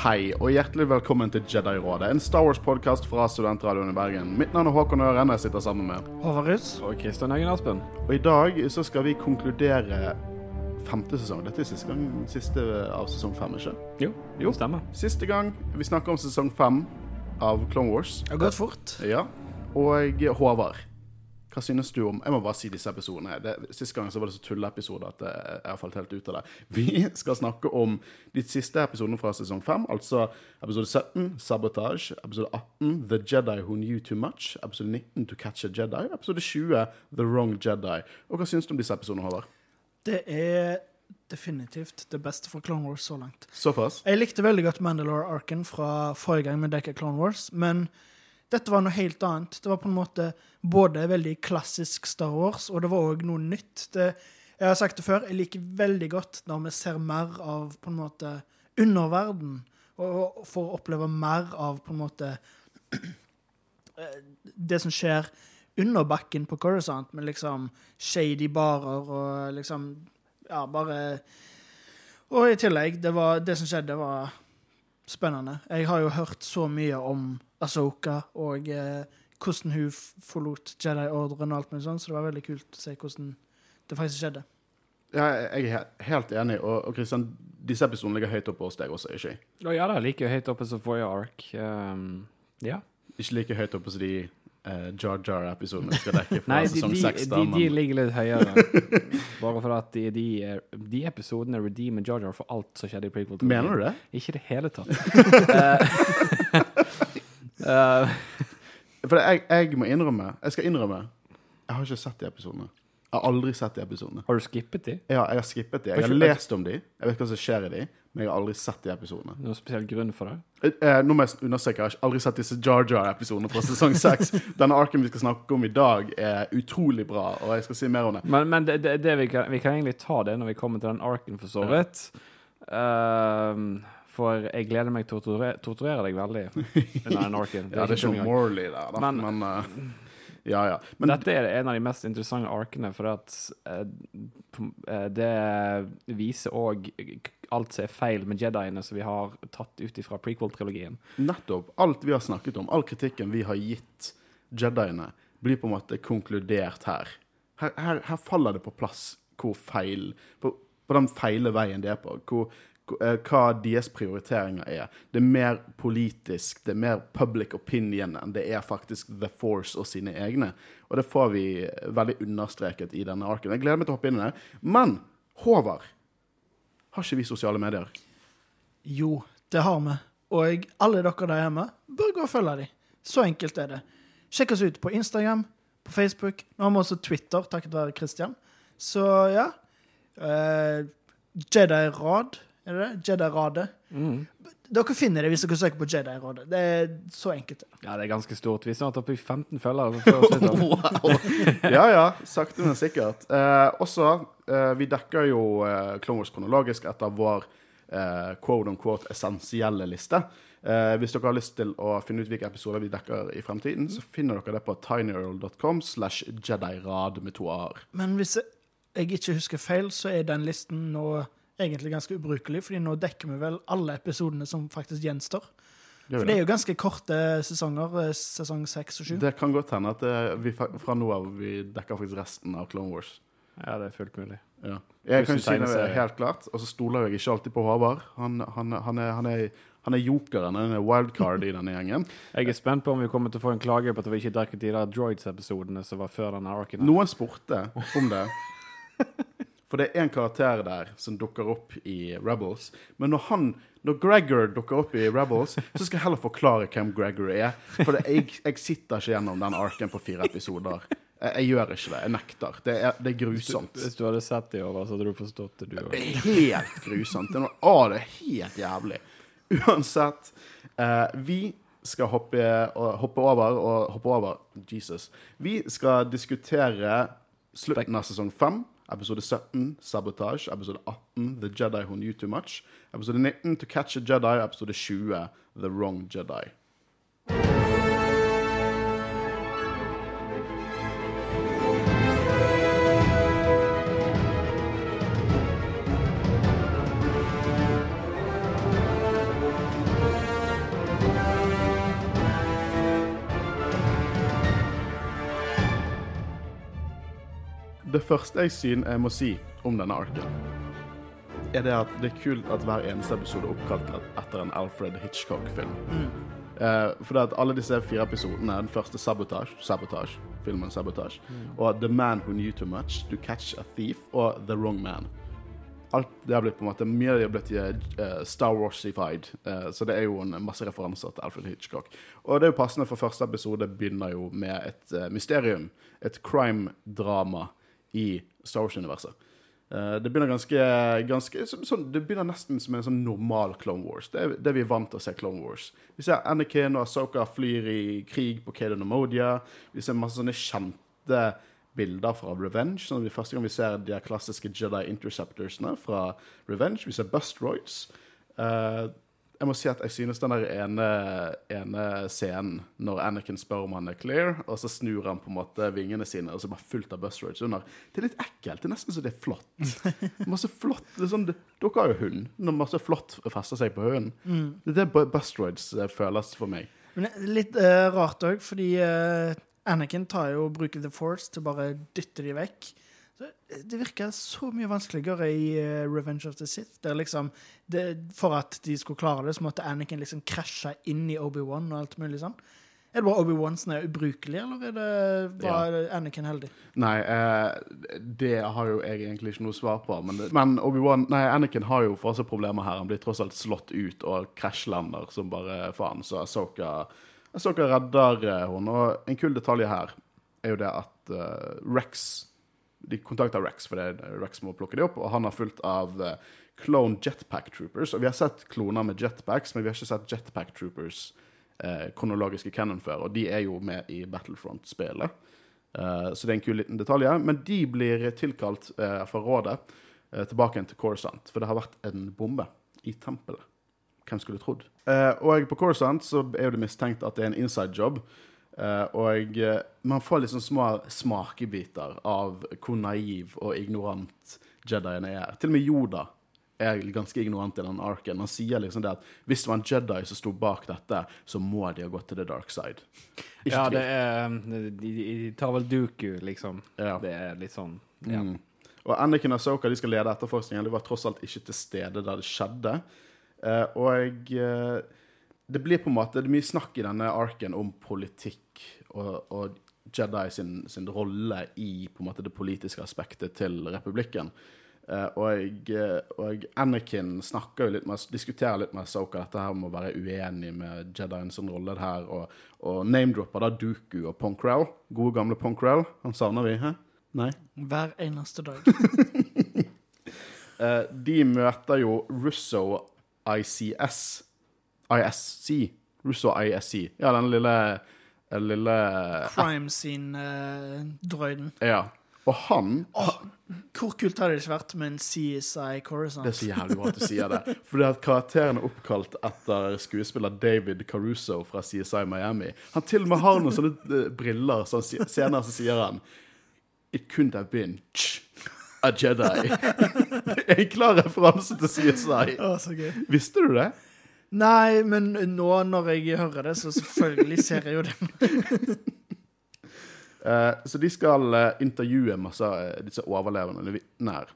Hei, og hjertelig velkommen til Jedi-rådet, en Star Wars-podkast fra Studentradioen i Bergen. Mitt navn er Håkon Øren, jeg sitter sammen med Håvard Russ. Og Kristian Eggen Aspen. Og i dag så skal vi konkludere femte sesong. Dette er siste, gang, siste av sesong fem, ikke? Jo, Jo. stemmer. Siste gang vi snakker om sesong fem av Clone Wars. Det har gått fort. Ja. Og Håvard, hva synes du om Jeg må bare si disse episodene. Det, siste gang så var det så tulleepisoder at jeg, jeg har falt helt ut av det. Vi skal snakke om de siste episodene fra sesong 5, altså episode 17, Sabotage, episode 18, The Jedi Who Knew Too Much, episode 19, To Catch a Jedi, episode 20, The Wrong Jedi. Og hva synes du om disse episodene, Håvard? Det er definitivt det beste fra Clone Wars så langt. Såpass? Jeg likte veldig godt Mandalore-arken fra forrige gang vi dekket Clone Wars, men dette var noe helt annet. Det var på en måte både veldig klassisk Star Wars, og det var òg noe nytt. Det, jeg har sagt det før, jeg liker veldig godt når vi ser mer av på en måte underverden, og får oppleve mer av på en måte det som skjer under bakken på Coruscant, med liksom shady barer og liksom Ja, bare Og i tillegg, det, var, det som skjedde, var spennende. Jeg har jo hørt så mye om Asoka og eh, hvordan hun forlot Jedi-ordren og alt mulig sånn, så det var veldig kult å se hvordan det faktisk skjedde. Ja, jeg er helt enig. Og, og Christian, disse episodene ligger høyt oppe hos deg også, ikke Og ja, da, like høyt oppe som forrige ark. Um, ja. Ikke like høyt oppe som de uh, Jar Jar-episodene vi skal dekke fra Nei, de, sesong 6. de, de ligger litt høyere. Bare for at de, de, er- de episodene redeemer Jar Jar for alt som skjedde i prequel. Mener du det? Ikke i det hele tatt. Eh, For jeg, jeg må innrømme Jeg skal innrømme Jeg har ikke sett de episodene. Jeg har aldri sett de episodene. har du skippet de? Ja, jeg har skippet de. Jeg har lest om de. Jeg vet hva som skjer i de, men jeg har aldri sett de episodene. Noen spesiell grunn for det? Eh, eh, nå må jeg understreke, jeg har aldri sett disse Jar Jar-episodene fra sesong 6. Denne arken vi skal snakke om i dag, er utrolig bra, og jeg skal si mer om det. Men, men det, det, det vi, kan, vi kan egentlig ta det når vi kommer til den arken, for så vidt. Ehm, for jeg gleder meg til å torturere, torturere deg veldig under Anarkin. Det er, Ja, det er ikke noe Morley der, da. Men, Men- uh, Ja, ja. Men Dette er en av de mest interessante arkene, for at uh, det viser òg alt som er feil med Jediene som vi har tatt ut fra prequel-trilogien. nettopp. Alt vi har snakket om, all kritikken vi har gitt Jediene, blir på en måte konkludert her. Her, her, her faller det på plass hvor feil På, på den feile veien de er på. Hvor, hva deres prioriteringer er. Det er mer politisk, det er mer public opinion enn det er faktisk The Force og sine egne. Og det får vi veldig understreket i denne arken. Jeg gleder meg til å hoppe inn i det. Men Håvard, har ikke vi sosiale medier? Jo, det har vi. Og alle dere der hjemme bør gå og følge dem. Så enkelt er det. Sjekk oss ut på Instagram, på Facebook. Nå har vi også Twitter, takket være Christian. Så ja. Uh, Jedi-rad, er det det? Jedi-radet. Dere finner det hvis dere søker på Jedi-rådet. Det er så enkelt. Ja, det er ganske stort. Vi snart oppe i 15 følgere. på ja, ja. Sakte, men sikkert. Eh, også, eh, vi dekker jo eh, Clone Wars kronologisk etter vår eh, quote on quote essensielle liste. Eh, hvis dere har lyst til å finne ut hvilke episoder vi dekker i fremtiden, så finner dere det på tinyurl.com slash jedirad med to a-er. Men hvis jeg jeg ikke husker feil, så er den listen nå egentlig ganske ubrukelig, fordi nå dekker vi vel alle episodene som faktisk gjenstår. For det er jo ganske korte sesonger, eh, sesong seks og sju. Det kan godt hende at eh, vi fra nå av vi dekker faktisk resten av Clone Wars. Ja, det er fullt mulig. Ja. Jeg kan Tusen si det helt klart, og så stoler jeg ikke alltid på Håvard. Han, han, han, er, han, er, han er jokeren, han er wildcard i denne gjengen. Jeg er spent på om vi kommer til å få en klage på at vi ikke dekket de der Droids-episodene som var før denne arken. Noen spurte om det. For det er en karakter der som dukker opp i Rebels. Men når han, når Gregor dukker opp i Rebels, så skal jeg heller forklare hvem Gregor er. For det, jeg, jeg sitter ikke gjennom den arken på fire episoder. Jeg, jeg gjør ikke det. Jeg nekter. Det er, det er grusomt. Hvis du hadde sett de over, så hadde du forstått det, du Det òg. helt grusomt. Det er, å, det er helt jævlig. Uansett, eh, vi skal hoppe, hoppe over og hoppe over Jesus. Vi skal diskutere slutten av sesong 5, episode 17, Sabotage, episode 18, The Jedi Who Knew Too Much, episode 19, To Catch a Jedi, episode 20, The Wrong Jedi. Det første jeg syn jeg må si om denne arken, er det at det er kult at hver eneste episode er oppkalt etter en Alfred Hitchcock-film. Eh, for det at alle disse fire episodene, den første Sabotage, Sabotage, filmen Sabotage, og The Man Who Knew Too Much, To Catch a Thief og The Wrong Man. Alt det har blitt på en måte, Mye av det har blitt uh, Star Wars-ified, Uh, så det er jo en masse referanser til Alfred Hitchcock. Og det er jo passende, for første episode begynner jo med et uh, mysterium, et crime-drama i Star Wars-universet. Eh, det begynner ganske, ganske så, sånn, Det begynner nesten som en sånn normal Clone Wars. Det er det vi er vant til å se Clone Wars. Vi ser Anakin og Asoka flyr i krig på Kaden og Modia. Vi ser masse sånne kjente bilder fra Revenge. Sånn vi, første gang vi ser de klassiske Jedi Interceptorsene fra Revenge. Vi ser Bustroids. Uh, jeg må si at jeg synes den der ene, ene scenen når Anakin spør om han er clear, og så snur han på en måte vingene sine, og så bare fullt av Bustroids under. Det er litt ekkelt. Det er nesten så det er flott. Masse flott det er sånn, Dere har jo hund. Når masse flott fester seg på hunden. Det er det Bu- eh, føles for meg. Men det er litt uh, rart òg, fordi uh, Anakin tar jo bruker The Force til bare å dytte de vekk. Eh, det virker så mye vanskeligere i eh, Revenge of the Sith. Der liksom, det, for at de skulle klare det, så måtte Anakin liksom krasje inn i Obi-Wan og alt mulig sånn. Er det bare Obi-Wan som er ubrukelig, eller er det, var Anakin heldig? Nei, eh, det har jo jeg egentlig ikke noe svar på. Men, det- men Obi-Wan Nei, Anakin har jo fortsatt problemer her. Han blir tross alt slått ut og krasjlander som bare faen. Så Asoka, Asoka redder eh, henne. Og en kul detalj her er jo det at eh, Rex De kontakter Rex, for det Rex må plukke de opp, og han har fulgt av eh, clone jetpack troopers. Og vi har sett kloner med jetpacks, men vi har ikke sett jetpack troopers eh, kronologiske canon før, og de er jo med i Battlefront-spillet. Eh, så det er en kul liten detalj. Men de blir tilkalt eh, fra rådet eh, tilbake til Coruscant, for det har vært en bombe i tempelet. Hvem skulle trodd? Eh, og på Coruscant så er jo det mistenkt at det er en inside job. Eh, og eh, man får liksom små smakebiter av hvor naiv og ignorant Jediene er. Til og med Yoda er ganske ignorant i den arken. Han sier liksom det at hvis det var en Jedi som sto bak dette, så må de ha gått til the dark side. Ikke Ja, det er De, de tar vel Dooku, liksom. Ja. Det er litt sånn ja. Mm. Og Anakin og Soka de skal lede etterforskningen. De var tross alt ikke til stede der det skjedde. Eh, og eh, det blir på en måte Det mye snakk i denne arken om politikk og, og Jedi sin, sin rolle i på en måte det politiske aspektet til republikken. Eh, og, og Anakin snakker jo litt med, diskuterer litt med Soka dette her med å være uenig med Jedien sin rolle her, og, og name-dropper da Dooku og Ponkrell. Gode, gamle Ponkrell. Han savner vi, hæ? Nei? Hver eneste dag. Eh, de møter jo Russo ICS ISC. Russo ISC. Ja, den lille, den lille Crime scene-drøyden. Ja. Og han Hvor kult hadde det ikke vært med en CSI Coruscant? Det er så jævlig bra at du sier det. Fordi at karakteren er oppkalt etter skuespiller David Caruso fra CSI Miami. Han til og med har noen sånne eh, briller, så han senere så sier han It couldn't have been a Jedi. En klar referanse til CSI. Oh. Visste du det? Nei, men nå når jeg hører det, så selvfølgelig ser jeg jo det. Eh, så de skal eh, intervjue masse av disse overlevende vitner.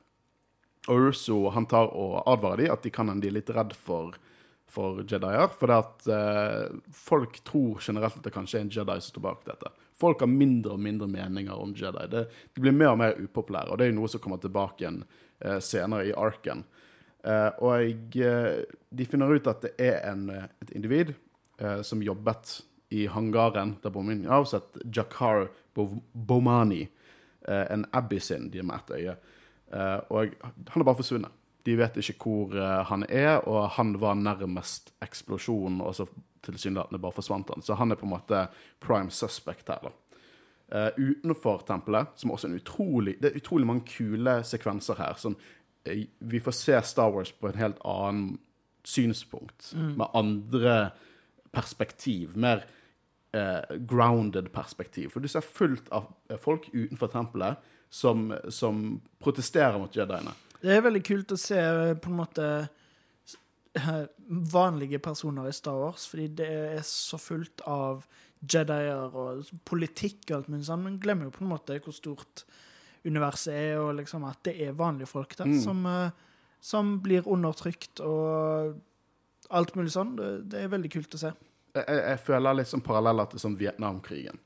Og Russo han tar og advarer de at de kan er litt redd for, for Jedier. For det at eh, folk tror generelt at det kanskje er en Jedi som står bak dette. Folk har mindre og mindre meninger om Jedi. De blir mer og mer upopulære, og det er jo noe som kommer tilbake igjen eh, senere i arken. Eh, og eh, de finner ut at det er en, eh, et individ eh, som jobbet i hangaren der bomben avsatt, Jakar Bomani, eh, en abyssin de er med ett øye. Eh, og han er bare forsvunnet. De vet ikke hvor eh, han er, og han var nærmest eksplosjonen, og så tilsynelatende bare forsvant han. Så han er på en måte prime suspect her, da. Uh, utenfor tempelet, som også er en utrolig Det er utrolig mange kule sekvenser her. Sånn, eh, vi får se Star Wars på en helt annen synspunkt, med andre perspektiv. Mer eh, grounded perspektiv. For du ser fullt av eh, folk utenfor tempelet som, som protesterer mot jediene. Det er veldig kult å se eh, på en måte eh, vanlige personer i Star Wars, fordi det er så fullt av Jedier og politikk og alt mulig sånn, men glemmer jo på en måte hvor stort universet er, og liksom at det er vanlige folk der Mm. som, eh, som blir undertrykt og alt mulig sånn. Det, det er veldig kult å se. Jeg, jeg, føler liksom paralleller til sånn Vietnamkrigen.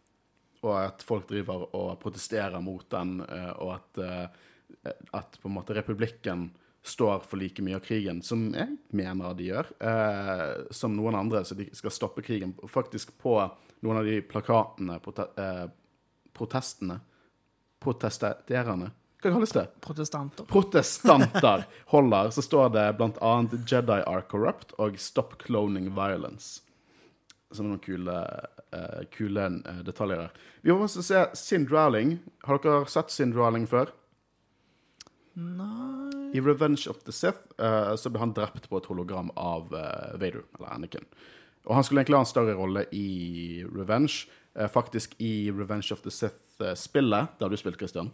Og at folk driver og protesterer mot den, eh, og at, eh, at på en måte republikken står for like mye av krigen, som jeg mener de gjør, eh, som noen andre, så de skal stoppe krigen. Faktisk på noen av de plakatene, prote eh, protestene, protesterende, hva kalles det? Protestanter. protestanter holder, så står det blant annet 'Jedi are corrupt' og 'Stop cloning violence'. Som er noen kule, uh, kule eh, detaljer her. Vi må også se Sind Rowling. Har dere sett Sind Rowling før? Nei I 'Revenge of the Sith' uh, så ble han drept på et hologram av uh, Vader, eller Anakin. Og han skulle egentlig ha en større rolle i Revenge. Uh, faktisk i 'Revenge of the Sith'-spillet, der du spilt, Christian,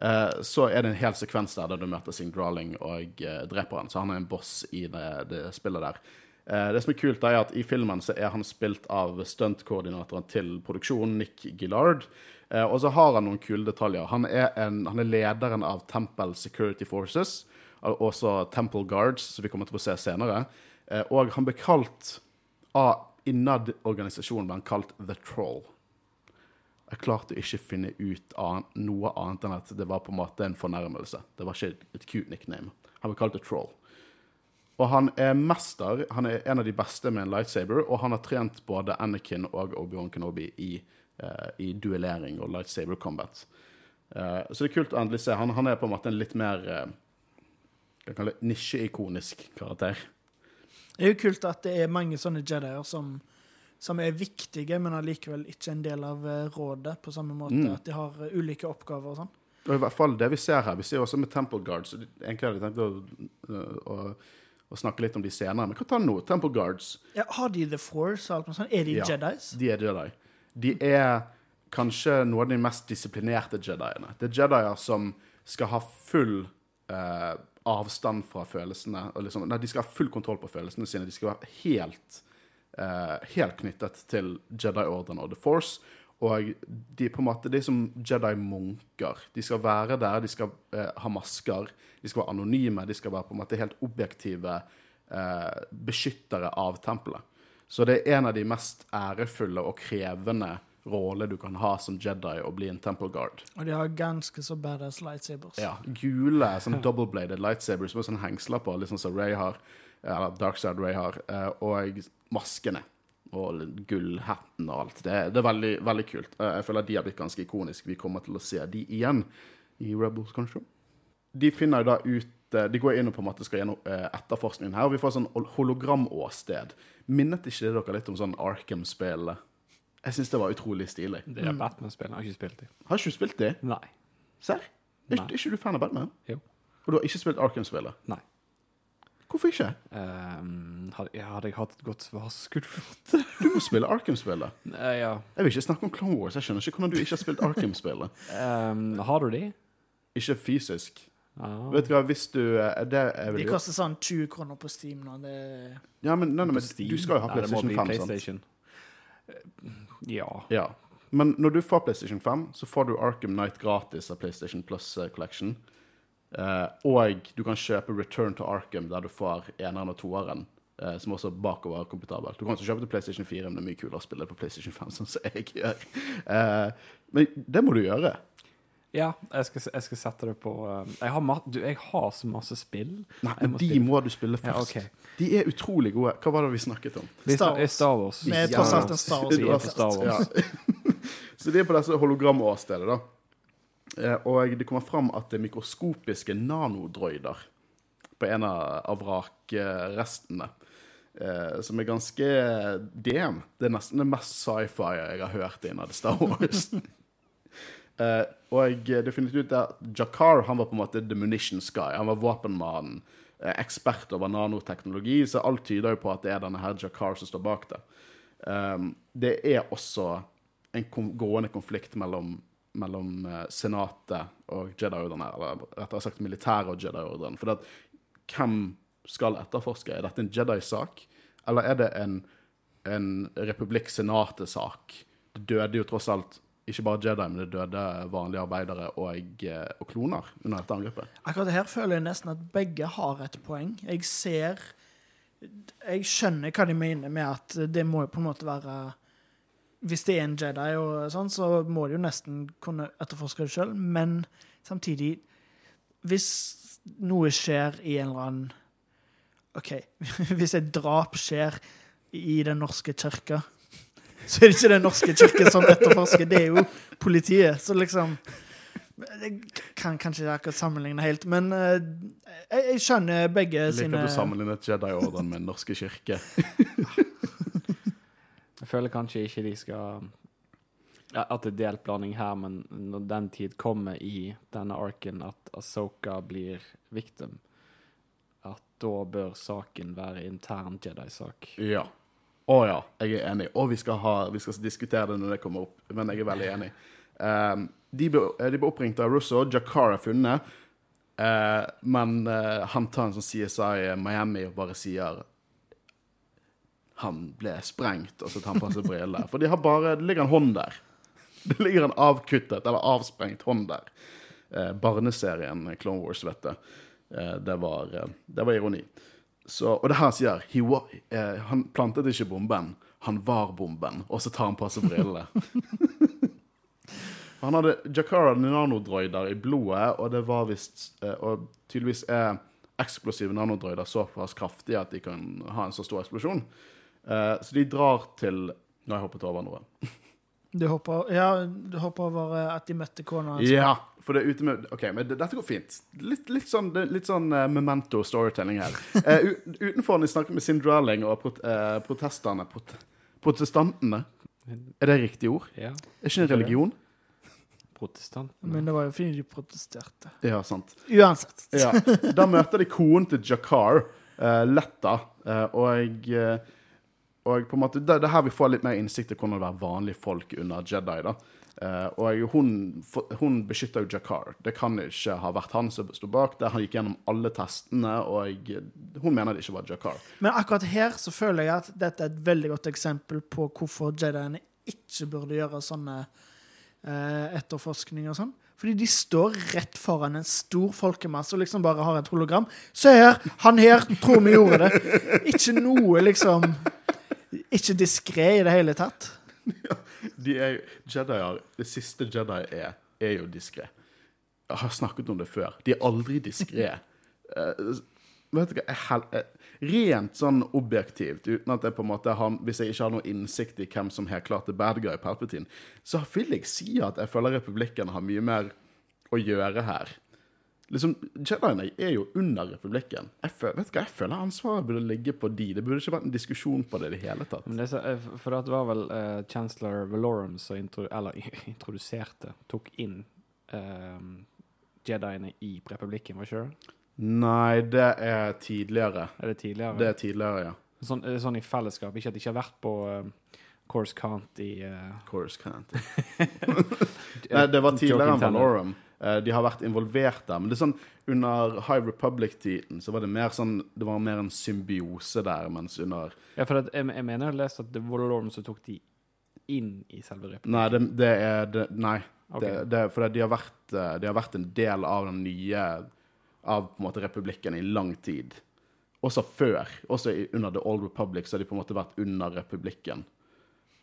eh, så er det en hel sekvens der der du møter sin Drawling og eh, dreper han. Så han er en boss i det, det spillet der. Eh, det som er kult, er at i filmen så er han spilt av stuntkoordinatoren til produksjonen, Nick Gillard. Eh, og så har han noen kule detaljer. Han er, en, han er lederen av Temple Security Forces, også Temple Guards, som vi kommer til å se senere. Eh, og han ble kalt av Innad organisasjonen ble han kalt The Troll. Jeg klarte ikke å finne ut av noe annet enn at det var på en måte en fornærmelse. Det var ikke et cute nickname. Han ble kalt et Troll. Og han er mester. Han er en av de beste med en lightsaber, og han har trent både Anakin og Obi-Wan Kenobi i, uh, i duellering og lightsaber combat. Uh, så det er kult å endelig se. Han, han er på en måte en litt mer uh, nisjeikonisk karakter. Det er jo kult at det er mange sånne Jedier som, som er viktige, men allikevel ikke en del av eh, rådet, på samme måte Mm. at de har eh, ulike oppgaver og sånn. Og i hvert fall det vi ser her. Vi ser også med Temple Guards. Egentlig hadde jeg tenkt å, å, å snakke litt om de senere, men hva tar nå? Temple Guards. Ja, har de The Force og alt noe sånt? Er de Ja. Jedis? De er Jedi. De er kanskje noen av de mest disiplinerte Jediene. Det er Jedier som skal ha full eh, avstand fra følelsene. Liksom, nei, de skal ha full kontroll på følelsene sine. De skal være helt, eh, helt knyttet til Jedi Order og The Force. Og de på en måte, de som Jedi-munker. De skal være der, de skal eh, ha masker, de skal være anonyme, de skal være på en måte helt objektive eh, beskyttere av tempelet. Så det er en av de mest ærefulle og krevende roller du kan ha som Jedi og bli en temple guard. Og de har ganske så badass lightsabers. Ja, Gule sånn double-bladed lightsabers med sånn hengsler på, litt sånn som Ray har, eller Darkside Ray har, eh, og maskene. Og gullhatten og alt. Det, det er veldig, veldig kult. Eh, Jeg føler de har blitt ganske ikoniske. Vi kommer til å se de igjen i Rebels, kanskje. De finner da ut eh, De går inn og på en måte skal gjennom eh, etterforskningen her, og vi får sånn hol- hologramåsted. Minnet ikke det dere litt om sånn Arkham-spillet? Jeg syns det var utrolig stilig. Det er Batman-spillet. Jeg har ikke spilt det. Har ikke du spilt det? Nei. Serr? Er, er ikke du fan av Batman? Jo. Og du har ikke spilt Arkham-spillet? Nei. Hvorfor ikke? Um, hadde, ja, hadde jeg hatt et godt svar, skulle du fått Du må spille Arkham-spillet. Uh, Ja. Jeg vil ikke snakke om Clone Wars. Jeg skjønner ikke hvordan du ikke har spilt Arkham-spillet. Um, har du de? Ikke fysisk. Ah. Vet du hva, hvis du eh, Det er De koster sånn 20 kroner på Steam nå. Det Ja, men, nei, nei, men Steam? du skal jo ha det PlayStation nei, 5. PlayStation. Eh, Ja. Ja. Men når du får PlayStation 5, så får du Arkham Knight gratis av PlayStation Plus Collection. Eh, og du kan kjøpe Return to Arkham, der du får eneren og toeren. eh, som også er bakoverkompatibelt. Du kan også kjøpe til PlayStation 4, men det er mye kulere å spille på PlayStation 5, sånn som jeg gjør. Eh, men det må du gjøre. Ja, jeg skal, jeg skal sette det på jeg, har ma du, jeg har så masse spill. Nei, men må de spille. må du spille Ja, først. De er utrolig gode. Hva var det vi snakket om? Star Wars. Star Wars. Vi er tross alt en Star Wars-podcast. Star Wars. Ja. Så de er på disse hologramåstedet, da. Eh, Og det kommer fram at det er mikroskopiske nanodroider på en av vrakrestene. Eh, som er ganske DM. Det er nesten det mest sci-fi jeg har hørt innad Star Wars. Eh, og det finnes ut at Jakar han var på en måte the munitions guy. Han var våpenmannen, eh, ekspert over nanoteknologi, så alt tyder jo på at det er denne her Jakar som står bak det. Um, det er også en kom gående konflikt mellom, mellom eh, senatet og Jedi-ordren her, eller rettere sagt militæret og Jedi-ordren. For at, hvem skal etterforske? Er dette en Jedi-sak, eller er det en, en republikk-senatet-sak? Det døde jo tross alt ikke bare Jedi, men det døde vanlige arbeidere og, eh, og kloner under dette angrepet. Akkurat her føler jeg nesten at begge har et poeng. Jeg ser Jeg skjønner hva de mener med at det må jo på en måte være Hvis det er en Jedi, og sånn, så må de jo nesten kunne etterforske det sjøl, men samtidig Hvis noe skjer i en eller annen OK, hvis et drap skjer i Den norske kirke, så er det ikke Den norske kirke som etterforsker, det er jo politiet. Så liksom Jeg kan kanskje ikke akkurat sammenligne helt, men eh, jeg, jeg skjønner begge liker sine Liker du sammenlignet Jedi-orden med Den norske kirke. Føler kanskje ikke de skal At det er delt blanding her, men når den tid kommer i denne arken at Asoka blir victim, at da bør saken være intern Jedi-sak. Ja. Å ja, jeg er enig. Og vi skal, ha, vi skal diskutere det når det kommer opp, men jeg er veldig enig. Um, de ble, de ble oppringt av Russo, Jakar er funnet, Uh, men uh, han tar en sånn CSI Miami og bare sier han ble sprengt, og så tar han på seg briller. For de bare, det ligger en hånd der. Det ligger en avkuttet eller avsprengt hånd der. Eh, barneserien Clone Wars, vet du. Eh, det, var, eh, det var ironi. Så, og det her sier eh, Han plantet ikke bomben, han var bomben. Og så tar han på seg brillene. han hadde Jakara nanodroider i blodet, og det var visst eh, Og tydeligvis er eksplosive nanodroider såpass kraftige at de kan ha en så stor eksplosjon. Eh, så de drar til Nå har jeg hoppet over noe. Du hopper, ja, du hopper over eh, at de møtte kona hans. Ja, for det er ute med OK, men dette går fint. Litt, litt sånn, litt sånn uh, memento storytelling her. Uh, utenfor når de snakker med Cinderelling og prot, uh, protestene prot, Protestantene. Er det riktig ord? Ja. Er ikke det en religion? Protestantene. Men det var jo fint de protesterte. Ja, sant. Uansett. Ja. Da møter de konen til Jakar, uh, Letta, eh, og eh, og på en måte, det, det er her vi får litt mer innsikt i hvordan det er vanlige folk under Jedi. da. Uh, og hun, hun beskytter jo Jakar. Det kan ikke ha vært han som sto bak det. Han gikk gjennom alle testene, og hun mener det ikke var Jakar. Men akkurat her så føler jeg at dette er et veldig godt eksempel på hvorfor Jediene ikke burde gjøre sånne uh, etterforskninger og sånn. Fordi de står rett foran en stor folkemasse og liksom bare har et hologram. Se her! Han her tror vi gjorde det. Ikke noe liksom Ikke diskré i det hele tatt. De er jo, Jedier, Det siste Jedi er, er jo diskré. Jeg har snakket om det før. De er aldri diskré. uh, vet du hva, eh, Rent sånn objektivt, uten at jeg på en måte har, hvis jeg ikke har noe innsikt i hvem som har klart det bad guy, Palpatine, så vil jeg si at jeg føler republikken har mye mer å gjøre her. Liksom, Jediene er jo under republikken. Jeg føler, vet du hva, jeg føler ansvaret burde ligge på de. Det burde ikke vært en diskusjon på det i det hele tatt. Men det, eh, for det var vel uh, chancellor Valorum som intro, eller, introduserte, tok inn uh, Jediene i republikken, var ikke det? Nei, det er tidligere. Er det tidligere? Det er tidligere, ja. Sånn, sånn i fellesskap, ikke at de ikke har vært på uh, Course County i eh, Course County. Nei, det var tidligere enn. Valorum. Eh, De har vært involvert der. Men det er sånn, under High Republic-tiden så var det mer sånn Det var mer en symbiose der, mens under Ja, for jeg, jeg mener jeg har lest at det var Lorne som tok de inn i selve republikken. Nei, det, det er det, Nei. Okay. Det, det, for de har, vært, eh, de har vært en del av den nye Av på en måte republikken i lang tid. Også før. Også under The Old Republic så har de på en måte vært under republikken.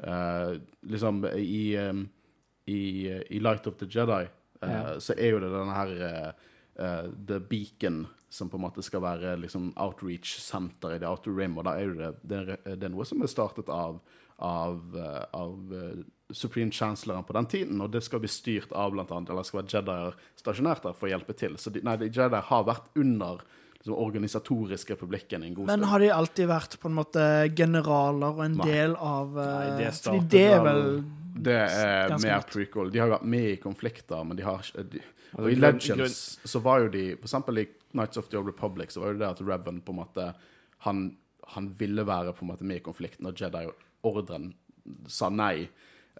Uh, liksom i, um, i, i Light of the Jedi Ja. så er jo det denne her eh, eh, The Beacon som på en måte skal være liksom outreach center i The Outer Rim. Og da er jo det, det, er- det er noe som er startet av, av, eh, av eh, Supreme Chancellor på den tiden, og det skal bli styrt av blant annet, eller skal være Jedier stasjonert der for å hjelpe til. Så de, nei, de Jedier har vært under liksom, organisatorisk republikken i en god Men har de alltid vært på en måte generaler og en Nei. del av eh, Nei, det Fordi startet det er vel Det er ganske mer prequel. De har jo vært med i konflikter, men de har ikke de, Altså, Og i grunn- Legends så var jo de For eksempel i Knights of the Old Republic så var jo det at Revan på en måte Han, han ville være på en måte med i konflikten, og Jedi-ordren sa nei.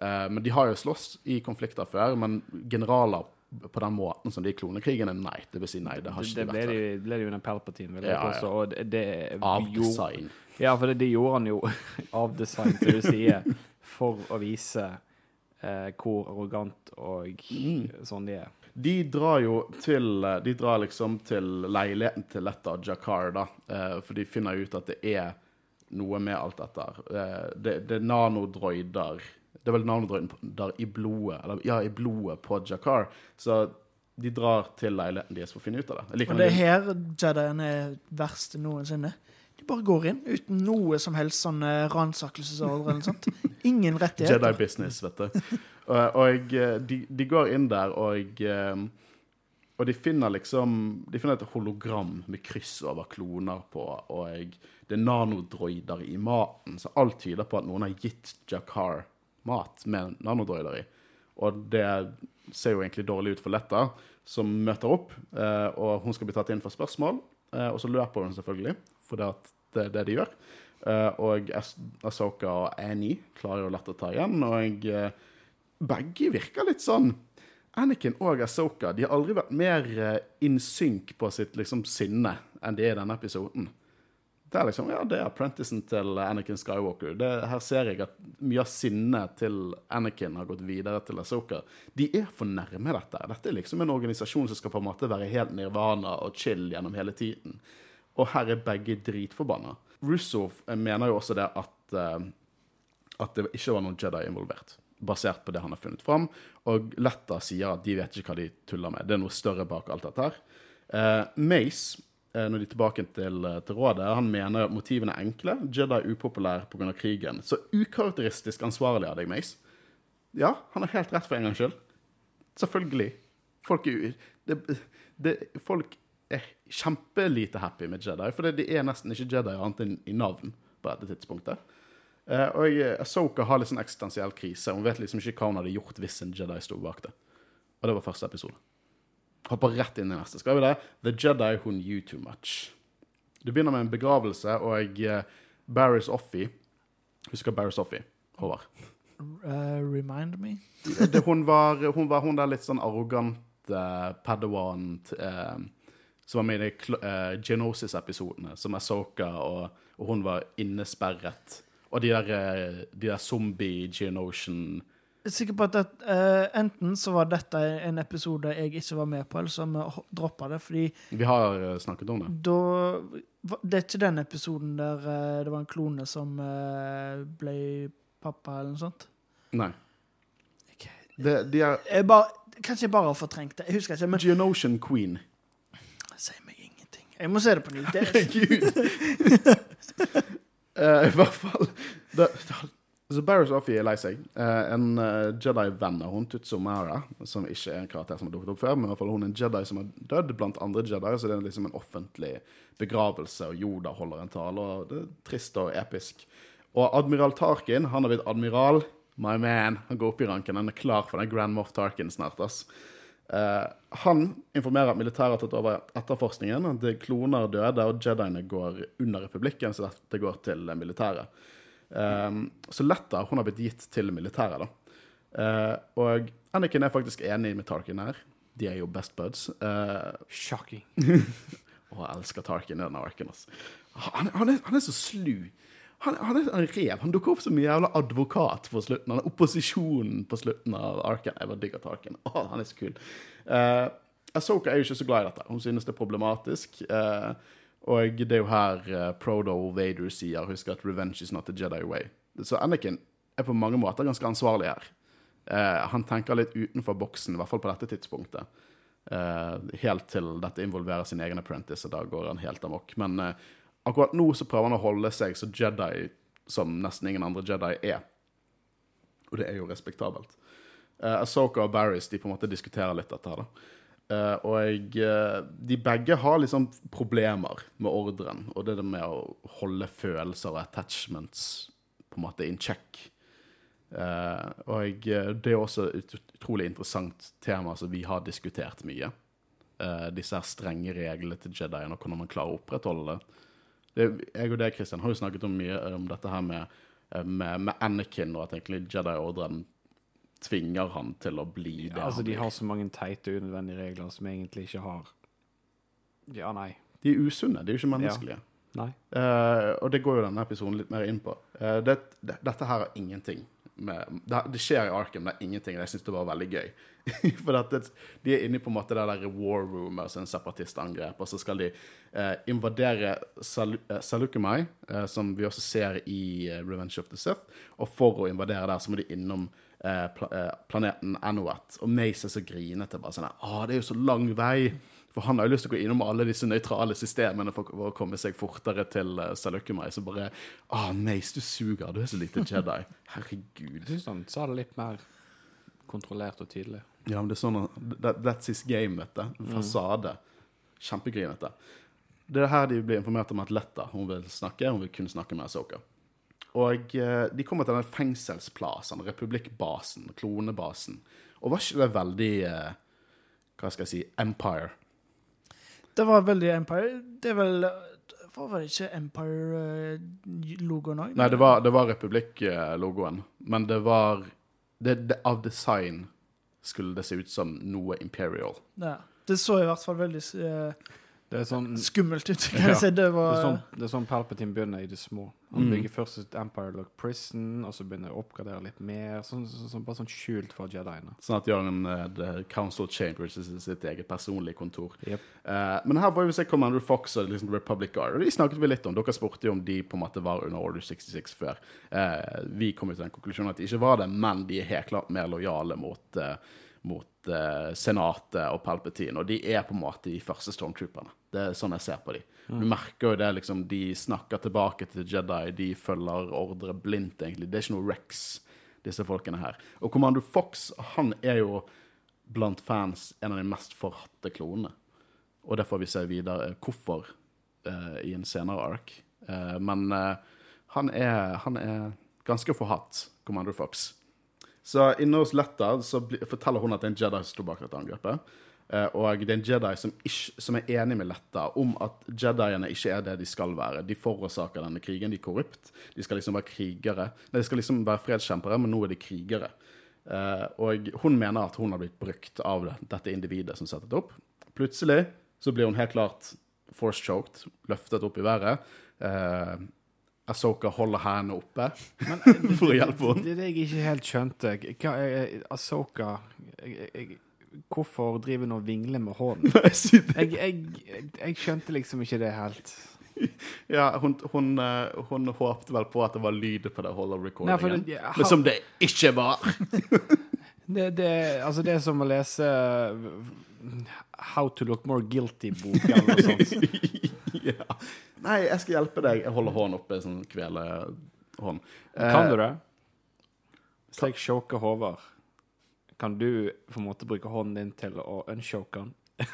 Uh, men de har jo slåss i konflikter før, men generaler på den måten som de i klonekrigene, nei. Det vil si nei, det har ikke det de vært de, Det ble de under Palpatine, vil jeg Ja, ja. påstå. Og det, det Av gjorde- design. Ja, for det, det gjorde han jo av design, som du sier, for å vise eh, hvor arrogant og Mm. sånn de er. De drar jo til De drar liksom til leiligheten til Letta Jakar, da. eh, For de finner ut at det er noe med alt dette. Eh, Det, det er nanodroider Det er vel nanodroider i blodet Eller ja, i blodet på Jakar. Så de drar til leiligheten deres for å finne ut av det. Like Og det er her Jedien er verst noensinne. De bare går inn uten noe som helst sånn eh, ransakelsesordre eller sånt. Ingen rettigheter. Jedi business, vet du. Og, og eh, de, de går inn der, og eh, Og de finner liksom De finner et hologram med kryss over kloner på, og det er nanodroider i maten, så alt tyder på at noen har gitt Jakar mat med nanodroider i. Og det ser jo egentlig dårlig ut for Letta, som møter opp, og hun skal bli tatt inn for spørsmål. Og så løper hun selvfølgelig, for det, er det de gjør. Eh, og As Asoka og Annie klarer jo lett å ta igjen, og eh, begge virker litt sånn Anakin og Asoka de har aldri vært mer eh, in sync på sitt liksom, sinne enn de er i denne episoden. Det er liksom, ja, det er apprenticen til Anakin Skywalker. Det, her ser jeg at mye av sinnet til Anakin har gått videre til Asoka. De er for nærme dette. Dette er liksom en organisasjon som skal på en måte være helt nirvana og chill gjennom hele tiden. Og her er begge dritforbanna. Russo eh, mener jo også det at, eh, at det ikke var noen Jedi involvert, basert på det han har funnet fram. Og Letta sier at de vet ikke hva de tuller med. Det er noe større bak alt dette her. Eh, Mace, eh, når de er tilbake til, til rådet, han mener motivene er enkle. Jedi er upopulær pga. krigen. Så ukarakteristisk ansvarlig av deg, Mace. Ja, han har helt rett for en gangs skyld. Selvfølgelig. Folk er, det, det, folk er kjempelite happy med Jedi, for de er nesten ikke Jedi annet enn i navn på dette tidspunktet. Eh, og Asoka Ahsoka har litt sånn eksistensiell krise. Hun vet liksom ikke hva hun hadde gjort hvis en Jedi sto bak det. Og det var første episode. Hopper rett inn i neste. Skal vi det? The Jedi Who Knew Too Much. Du begynner med en begravelse, og eh, Barris Offie Husker Barris Offie? Håvard. Uh, remind me? det, hun, var, hun var hun der litt sånn arrogante Padawan eh, som var med i de eh, Genosis-episodene, som Asoka, og, og hun var innesperret. Og de der, eh, de der zombie-Genosian Jeg er sikker på at det, uh, enten så var dette en episode jeg ikke var med på, eller så vi droppa det, fordi Vi har snakket om det. da Det er ikke den episoden der det var en klone som ble pappa, eller noe sånt? Nei. Okay. Det, de er Jeg bare, kanskje jeg bare har fortrengt det. Jeg husker ikke, men Genosian Queen. Sier meg ingenting. Jeg må se det på nytt. Herregud. uh, Eh, I hvert fall det, Så Barris Offie er lei seg. Uh, en uh, Jedi-venn av hun, Tutsumara som ikke er en karakter som har dukket opp før, men i hvert fall hun er en Jedi som har dødd blant andre Jedi, så det er liksom en offentlig begravelse, og Yoda holder en tale, og det er trist og episk. Og admiral Tarkin, han har blitt admiral. My man. Han går opp i ranken. Han er klar for den Grand Moff Tarkin snart, ass. Eh, han informerer at militæret har tatt over etterforskningen. Det er kloner døde, og Jediene går under republikken, så dette går til militæret. Eh, så Letta hun har blitt gitt til militæret, da. Eh, og Anakin er faktisk enig med Tarkin her. De er jo best buds. Eh, Shocking. og jeg elsker Tarkin i denne arken. Altså. Han, han, er, han er så slu. Han, han er en rev. Han dukker opp som en jævla advokat på slutten. Han er opposisjonen på slutten av arken. Jeg bare digger Tarkin. Åh, han er så kul. Uh, Asoka er jo ikke så glad i dette. Hun synes det er problematisk. Uh, og det er jo her uh, Prodo Vader sier husk at 'revenge is not a Jedi way'. Så Anakin er på mange måter ganske ansvarlig her. Uh, han tenker litt utenfor boksen, i hvert fall på dette tidspunktet. Uh, helt til dette involverer sin egen apprentice, og da går han helt amok. Men eh, akkurat nå så prøver han å holde seg så Jedi som nesten ingen andre Jedi er. Og det er jo respektabelt. Uh, Asoka og Barris de på en måte diskuterer litt dette da. Uh, og uh, de begge har liksom problemer med ordren, og det med å holde følelser og attachments på en måte in check. Uh, og eh, det er også et ut- utrolig interessant tema som vi har diskutert mye. Eh, disse her strenge reglene til Jedien, og hvordan man klarer å opprettholde det. Det. Jeg og deg, Kristian, har jo snakket om mye om dette her med, eh, med, med Anakin, og at egentlig Jedi-ordren tvinger han til å bli det Altså, han de har så mange teite, unødvendige regler som egentlig ikke har Ja, nei. De er usunne, de er jo ikke menneskelige. Ja. Nei. Uh, og det går jo denne episoden litt mer inn på. Uh, det, det, dette her har ingenting. med det, det skjer i Arkham, det er ingenting. og Jeg syns det var veldig gøy. For det, de er inne på en måte det der war room, altså en separatistangrep, og så skal de eh, invadere Sal Salukumai, eh, som vi også ser i eh, Revenge of the Sith. Og for å invadere der, så må de innom eh, pla eh, planeten Anuat. Og Mace er så grinete. bare sånn ah, det er jo så lang vei. For han har jo lyst til å gå innom alle disse nøytrale systemene for å komme seg fortere til uh, Salukumai. Så bare Å, Mace, du suger. Du er så lite Jedi. Herregud. Jeg syns han sa det litt mer kontrollert og tydelig. Ja, men det er sånn that, That's his game, vet du. Fasade. Kjempegrinete. Det er her de blir informert om at Letta hun vil snakke. Hun vil kunne snakke med Asoka. Og eh, de kommer til den fengselsplassen, republikkbasen, klonebasen. Og var ikke det veldig eh, Hva skal jeg si Empire? Det var veldig Empire. Det er vel Var vel ikke Empire-logoen òg? Nei, det var, det var republikklogoen. Men det var det, det, Av design skulle det se ut som noe Imperial. Ja. Det så i hvert fall veldig eh, Det er sånn, skummelt ut. Kan Ja. jeg si. Det er sånn, det er sånn Palpatine begynner i det små. Han Mm. bygger først et Empire Lock Prison, og så begynner å oppgradere litt mer. Sånn, sånn, sånn, bare sånn skjult for Jediene. Sånn at de har en eh, Council Chambers, sitt eget personlige kontor. Yep. Uh, men her var vi se Commander Fox og liksom Republic Guard. Og de snakket vi litt om. Dere spurte jo om de på en måte var under Order 66 før. Uh, vi kom jo til den konklusjonen at de ikke var det, men de er helt klart mer lojale mot, eh, mot eh, Senatet og Palpatine. Og de er på en måte de første stormtrooperne. Det er sånn jeg ser på de. Du merker jo det, liksom, de snakker tilbake til Jedi, de følger ordre blindt, egentlig. Det er ikke noe Rex, disse folkene her. Og Commander Fox, han er jo blant fans en av de mest forhatte klonene. Og det får vi se videre hvorfor eh, i en senere ark. Eh, men eh, han, er, han er ganske forhatt, Commander Fox. Så inne hos Letta så forteller hun at det er en Jedi som står bak dette angrepet. Eh, og det er en Jedi som, ikke, som er enig med Letta om at Jediene ikke er det de skal være. De forårsaker denne krigen. De er korrupt. De skal liksom være krigere. Nei, de skal liksom være fredskjempere, men nå er de krigere. Eh, og hun mener at hun har blitt brukt av dette individet som setter det opp. Plutselig så blir hun helt klart force choked, løftet opp i været. Eh, Asoka holder hendene oppe for å hjelpe henne. Det er det jeg ikke helt skjønte. Hva er Asoka jeg, jeg, Hvorfor driver hun og vingler med hånden? Jeg, jeg, jeg, skjønte liksom ikke det helt. Ja, hun, hun, eh, hun håpte vel på at det var lyd på det Nei, for hollow-recordingen. det, ja, Men som det ikke var. det, det, altså det er som å lese How to look more guilty-bok eller noe sånt. ja. Nei, jeg skal hjelpe deg. Jeg holder hånden oppe, sånn kvelehånd. Kan du det? Hvis jeg choker Håvard, kan du på en måte bruke hånden din til å unshoke han?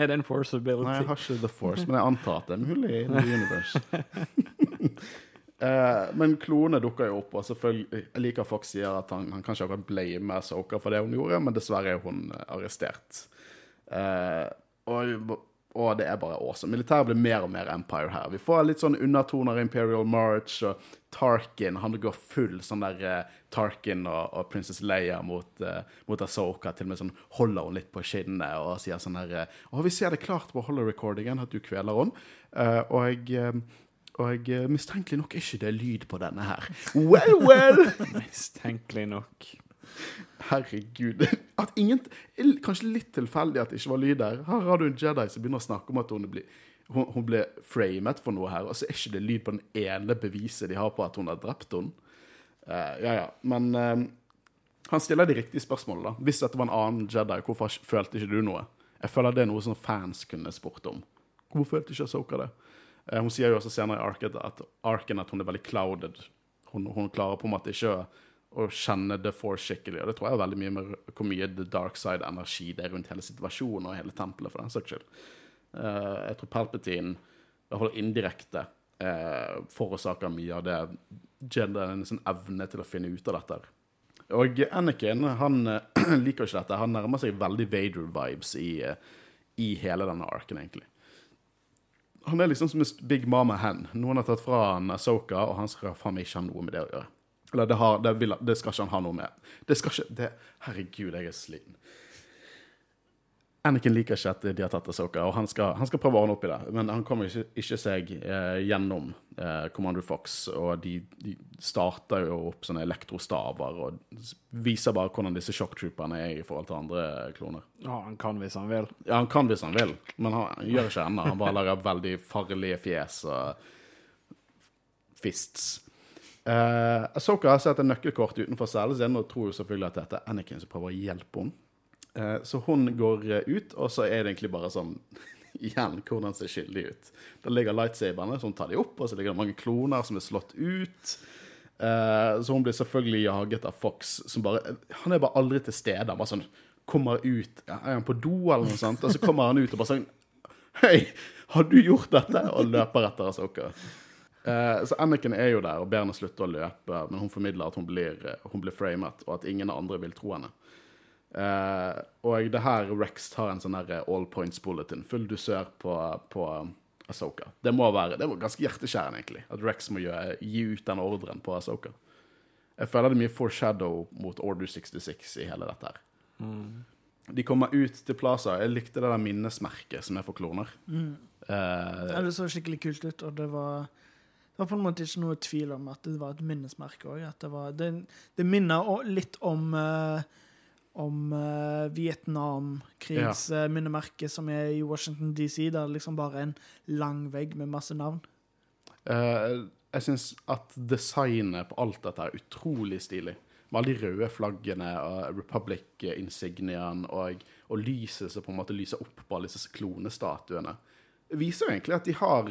er det en force ability? Nei, jeg har ikke The Force, men jeg antar at det er mulig i The Universe. Eh, men klone dukker jo opp, og selvfølgelig jeg liker Fox sier at han, han kan ikke akkurat blame Soka for det hun gjorde, men dessverre er hun eh, arrestert. Eh, og, og det er bare awesome. Militæret blir mer og mer Empire her. Vi får litt sånn undertoner Imperial March, og Tarkin han går full sånn der uh, Tarkin og, og Princess Leia mot, uh, mot Asoka. Til og med sånn holder hun litt på skinnet og sier sånn her uh, Å, vi ser det klart på hollow-recordingen at du kveler henne. Uh, og jeg og mistenkelig nok er ikke det lyd på denne her. Well, well! Mistenkelig nok. Herregud. At ingen, kanskje litt tilfeldig at det ikke var lyd der. Her har du en Jedi som begynner å snakke om at hun ble, hun, hun ble framet for noe her, og så er ikke det lyd på den ene beviset de har på at hun har drept henne. Uh, ja, ja. Men uh, han stiller de riktige spørsmålene. Hvis dette var en annen Jedi, hvorfor følte ikke du noe? Jeg føler det er noe som fans kunne spurt om. Hvorfor følte ikke Asoka det? Uh, hun sier jo også senere i Arken at, Arken at hun er veldig clouded. Hun, hun klarer på en måte ikke å, å kjenne The Force skikkelig. Og det tror jeg er veldig mye med hvor mye The Dark Side-energi det er rundt hele situasjonen og hele tempelet, for den saks skyld. Uh, jeg tror Palpatine, i hvert fall indirekte, uh, forårsaker mye av det Jedien sin evne til å finne ut av dette. Og Anakin han eh, liker ikke dette. Han nærmer seg veldig Vader-vibes i, i hele denne arken, egentlig. Han er liksom som en big mama hen. Noen har tatt fra han Asoka, og han skal faen meg ikke ha noe med det å gjøre. Eller det, har, det, vil, det skal ikke han ha noe med. Det skal ikke det, Herregud, jeg er sliten. Anakin liker ikke at de har tatt Asoka, og han skal, han skal prøve å ordne opp i det. Men han kommer ikke, ikke seg eh, gjennom eh, Commander Fox, og de, de starter jo opp sånne elektrostaver og viser bare hvordan disse shocktrooperne er i forhold til andre kloner. Ja, han kan hvis han vil. Ja, han kan hvis han vil, men han, han gjør ikke ennå. Han bare lager veldig farlige fjes og fists. Uh, Asoka har sett en nøkkelkort utenfor cellen sin og tror jo selvfølgelig at dette er Anakin som prøver å hjelpe henne. Uh, så hun går eh, ut, og så er det egentlig bare sånn Igjen, hvordan ser skyldig ut. Da ligger lightsaberne, så hun tar de opp, og så ligger det mange kloner som er slått ut. Uh, så hun blir selvfølgelig jaget av Fox, som bare Han er bare aldri til stede. Han bare sånn kommer ut Er han på do, eller noe sånt? Og så kommer han ut og bare sånn Hei, har du gjort dette? Og løper etter Asoka. Eh, så Anakin er jo der og ber henne slutte å løpe, men hun formidler at hun blir, eh, hun blir framet, og at ingen andre vil tro henne. Eh, og det her Rex tar en sånn all points bulletin, full dusør på, på Asoka. Det må være, det var ganske hjerteskjærende, egentlig, at Rex må gjøre, gi ut den ordren på Asoka. Jeg føler det er mye foreshadow mot Order 66 i hele dette her. De kommer ut til Plaza. Jeg likte det der minnesmerket som er for kloner. Eh, Ja, det så skikkelig kult ut, og det var det var på en måte ikke noe tvil om at det var et minnesmerke òg. Det, det, det minner litt om uh, om uh, Vietnamkrigsminnemerket ja. som er i Washington DC. Der det liksom bare er en lang vegg med masse navn. Uh, jeg syns at designet på alt dette er utrolig stilig. Med alle de røde flaggene og Republic-insigniaen og, og lyset som på en måte lyser opp på alle disse klonestatuene. Det viser jo egentlig at de har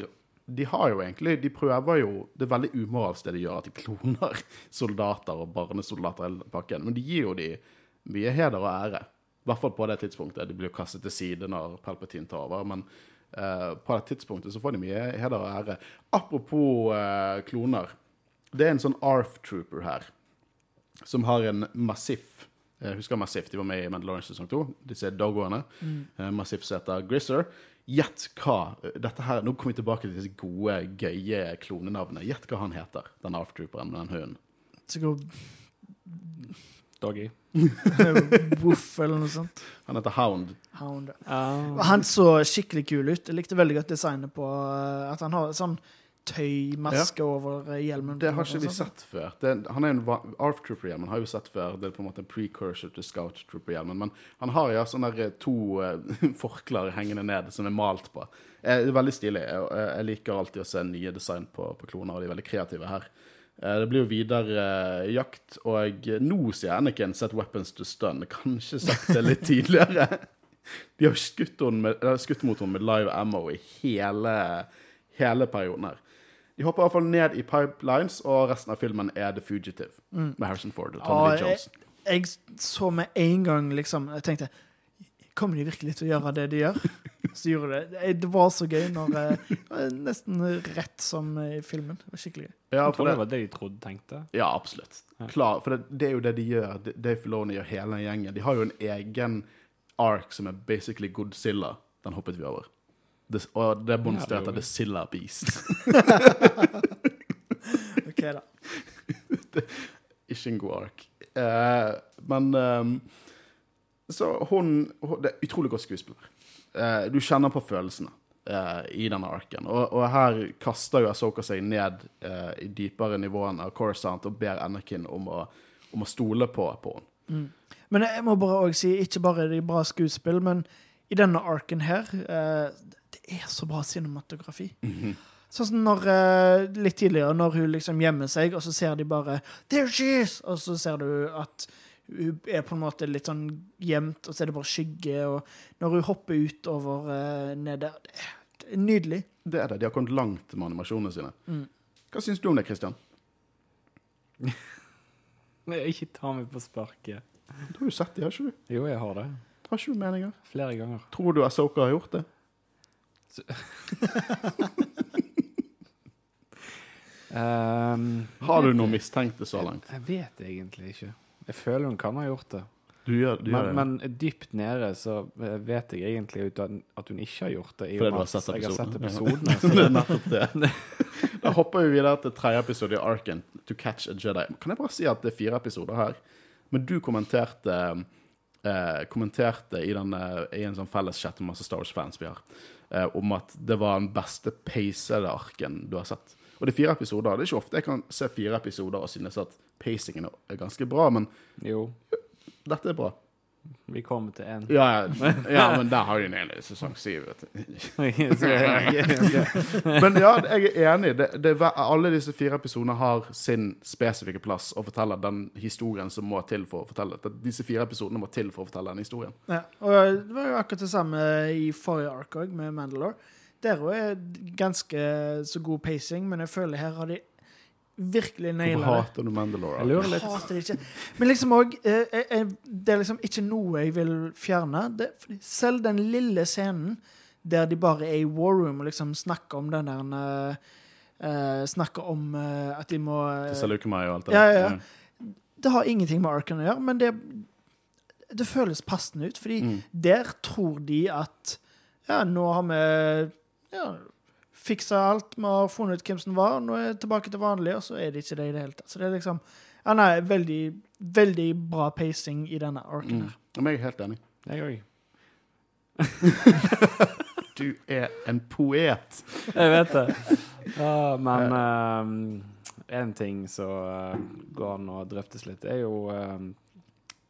de har jo egentlig, de prøver jo Det er veldig umoralsk det de gjør, at de kloner soldater og barnesoldater hele pakken. Men de gir jo de mye heder og ære. I hvert fall på det tidspunktet. De blir jo kastet til side når Palpatine tar over. Men eh, på det tidspunktet så får de mye heder og ære. Apropos eh, kloner. Det er en sånn ARF Trooper her, som har en massiff, Jeg husker Massif, de var med i Mandalorian sesong 2. Disse dogoene. Eh, Massif som heter Grisser. Gjett hva dette her, Nå kommer vi tilbake til disse gode, gøye klonenavnene. Gjett hva han heter, den Trooperen med den hunden. Sikkert Doggy. Woof eller noe sånt. Han heter Hound. Hound. Uh, Han så skikkelig kul ut. Jeg likte veldig godt designet på eh, at han har sånn tøymaske over eh, hjelmen. Det har ikke vi sånn. sett før. Det, han er en ARF Trooper-hjelmen har vi sett før. Det er på en måte en precursor til Scout Trooper-hjelmen. Men han har ja sånne der to uh, forklær hengende ned som er malt på. Eh, Det er veldig stilig. Jeg, jeg liker alltid å se nye design på, på kloner, og de er veldig kreative her. Eh, Det blir jo videre eh, jakt, og nå sier Anakin 'set weapons to stun'. Kanskje sagt det litt tidligere. De har skutt, med, skutt mot henne med live ammo i hele, hele perioden her. De hopper i hvert fall ned i pipelines, og resten av filmen er The Fugitive. Med Harrison Ford og Tommy Lee Jones. jeg, jeg så med en gang liksom Jeg tenkte Kommer de virkelig til å gjøre det de gjør? Så gjorde de det. Det var så gøy når eh, Nesten rett som i filmen. Det var skikkelig gøy. Ja, for det var det de trodde tenkte. ja absolutt. Klar, for det, det er jo det de gjør. Dave Filoni og hele gjengen. De har jo en egen ark som er basically Godzilla. Den hoppet vi over. Det, og det er monsteret heter The Silla Beast. OK, da. Ikke en god ark. Eh, men um, Så hun, hun Det er utrolig godt skuespiller. Eh, du kjenner på følelsene eh, i denne arken. Og, og her kaster jo Asoka seg ned eh, i dypere nivåene av Coruscant og ber Anakin om å, om å stole på, på henne. Men jeg må bare også si, ikke bare er det bra skuespill, men i denne arken her eh, Det er så bra cinematografi. Sånn som når, eh, litt tidligere, når hun liksom gjemmer seg, og så ser de bare 'There she is!' Og så ser du at hun er på en måte litt sånn gjemt, og så er det bare skygge. Og når hun hopper utover uh, ned der Det er, det er nydelig. Det er det. De har kommet langt med animasjonene sine. Mm. Hva syns du om det, Christian? Nei, ikke ta meg på sparket. Du har jo sett det, har ikke du? Jo, jeg har det. Har ikke du meninger? Flere ganger. Tror du Asoka har gjort det? Um, Har du noe mistenkte så langt? Jeg vet egentlig ikke. Jeg føler hun kan ha gjort det. Du gjør, du gjør Men, det? men dypt nede så vet jeg egentlig at hun ikke har gjort det. i Fordi du har sett episoden? Jeg har sett episoden. episodene. det er nettopp det. Da hopper vi videre til tredje episode i Arkan, To Catch a Jedi. Kan jeg bare si at det er fire episoder her? Men du kommenterte eh, kommenterte i, denne, i en sånn felles chat med masse Star Wars-fans vi har, eh, om at det var den beste pacede arken du har sett. Og det er fire episoder. Det er ikke ofte jeg kan se fire episoder og synes at pacingen er ganske bra, men Jo, dette er bra. Vi kommer til en. Ja, ja, men der har de en i sesong syv. vet du. Men ja, jeg er enig. Det, det, alle disse fire episodene har sin spesifikke plass og forteller den historien som må til for å fortelle. Det- Disse fire episodene må til for å fortelle den historien. Ja, og det var jo akkurat det samme i forrige ark òg, med Mandalore. Der òg er ganske så god pacing, men jeg føler her har de virkelig Hvorfor naila det. hater du Mandalore? Jeg lurer Jeg hater det ikke. Men liksom òg Det er liksom ikke noe jeg vil fjerne. Det, selv den lille scenen der de bare er i war room og liksom snakker om den der eh, eh, Snakker om uh, at de må uh, Til meg og alt det Ja, ja, ja. Det har ingenting med Arkan å gjøre, men det, det føles passende ut. Fordi Mm. der tror de at Ja, nå har vi ja, fiksa alt, vi har funnet ut hvem som var, nå er jeg tilbake til vanlig, og så er det ikke det i det hele tatt. Så det er liksom Ja, nei, veldig, veldig bra pacing i denne arken her. Mm. Men jeg er helt enig. Jeg òg. Du er en poet. Jeg vet det. Ja, men én ting som eh, går an å drøftes litt, er jo eh,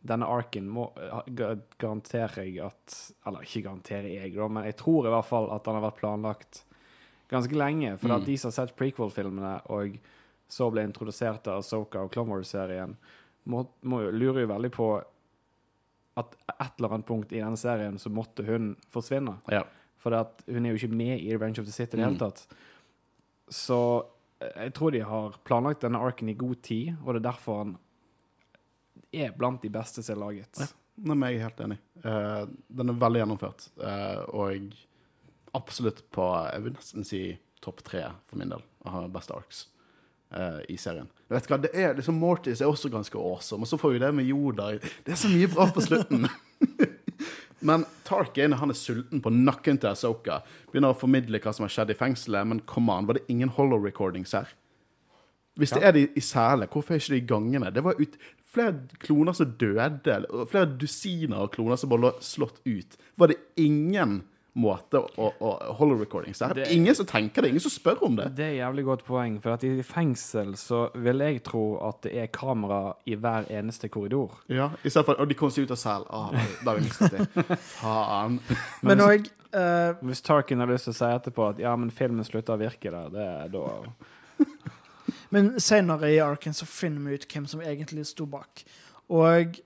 Denne arken må Garanterer jeg at Eller ikke garanterer jeg, da, men jeg tror i hvert fall at den har vært planlagt ganske lenge. For Mm. at de som har sett prequel-filmene og så ble introdusert av Soka og Clone Wars-serien, lurer jo veldig på at et eller annet punkt i denne serien så måtte hun forsvinne. Ja. For hun er jo ikke med i Revenge of the City i det Mm. hele tatt. Så eh, jeg tror de har planlagt denne arken i god tid, og det er derfor han er blant de beste som er laget. Ja. Nei, men jeg er helt enig. Uh, den er veldig gjennomført. Uh, og absolutt på Jeg vil nesten si topp tre for min del av beste arcs uh, i serien. Du vet hva, det er liksom Mortis er også ganske awesome, og så får vi det med Yoda. Det er så mye bra på slutten. men Tarkin han er sulten på nakken til Asoka. Begynner å formidle hva som har skjedd i fengselet, men come on, var det ingen hollow recordings her? Hvis det Ja. er de i selene, hvorfor er ikke de i gangene? Det var ut, flere kloner som døde, flere dusiner av kloner som bare lå slått ut. Var det ingen måte å, å holde recordings Så Det- Ingen som tenker det, ingen som spør om det. Det er jævlig godt poeng, for at i fengsel så vil jeg tro at det er kamera i hver eneste korridor. Ja, i stedet for, Og de kom seg ut av selen. Ah, da har vi mistet det. Faen. Men òg uh, Hvis Tarkin har lyst til å si etterpå at ja, men filmen slutter å virke der, det er da Men senere i arken så finner vi ut hvem som egentlig sto bak. Og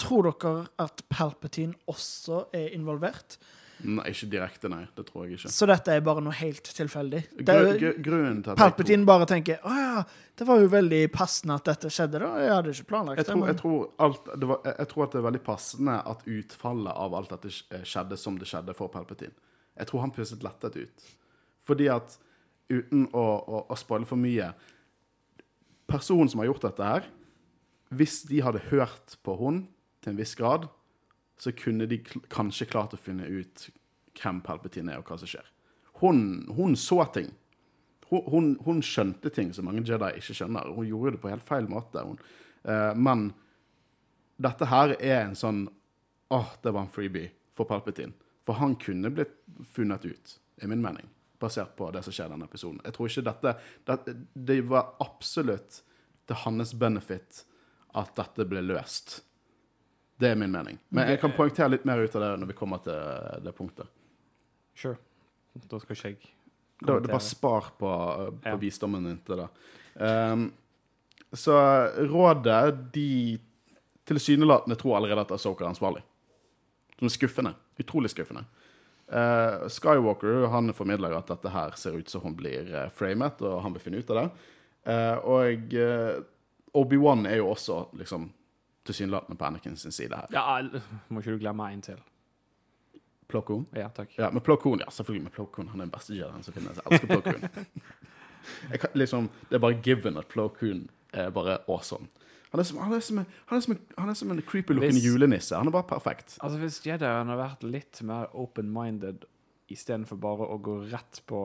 tror dere at Palpatine også er involvert? Nei, ikke direkte, nei. Det tror jeg ikke. Så dette er bare noe helt tilfeldig? Gru, gru, grunnen til at Palpatine tror, bare tenker Å ja, det var jo veldig passende at dette skjedde, da. Jeg hadde ikke planlagt jeg det. men- jeg, tror alt, det var, jeg tror at det er veldig passende at utfallet av alt dette skjedde som det skjedde for Palpatine. Jeg tror han pustet lettet ut. Fordi at, uten å, å, å spoile for mye Personen som har gjort dette her, hvis de hadde hørt på hun til en viss grad, så kunne de kanskje klart å finne ut hvem Palpatine er, og hva som skjer. Hun, hun så ting. Hun, hun, skjønte ting som mange Jedi ikke skjønner. Hun gjorde det på helt feil måte. Eh, men dette her er en sånn Åh, det var en freebie for Palpatine. For han kunne blitt funnet ut, er min mening, basert på det som skjer i denne episoden. Jeg tror ikke dette, dette Det var absolutt til hans benefit at dette ble løst. Det er min mening. Men jeg kan poengtere litt mer ut av det når vi kommer til det punktet. Sure. Da skal ikke jeg Det, det bare spar på, på Ja. visdommen din til det. Um, så rådet de tilsynelatende tror allerede at Asoka er ansvarlig. Som er skuffende. Utrolig skuffende. Uh, Skywalker han formidler at dette her ser ut som hun blir eh, framet, og han vil finne ut av det. Uh, og eh, Obi-Wan er jo også liksom tilsynelatende på Anakin sin side her. Ja, må ikke du glemme en til. Plo Koon? Ja, takk. Ja, med Plo Koon, ja, selvfølgelig. med Plo Koon. Han er den beste Jedien som finnes. Jeg elsker Plo Koon. Jeg kan, liksom, det er bare given at Plo Koon er bare awesome. Han er som, han er som, han er som, han er som en creepy looking julenisse. Han er bare perfekt. Altså, hvis Jedien hadde vært litt mer open-minded istedenfor bare å gå rett på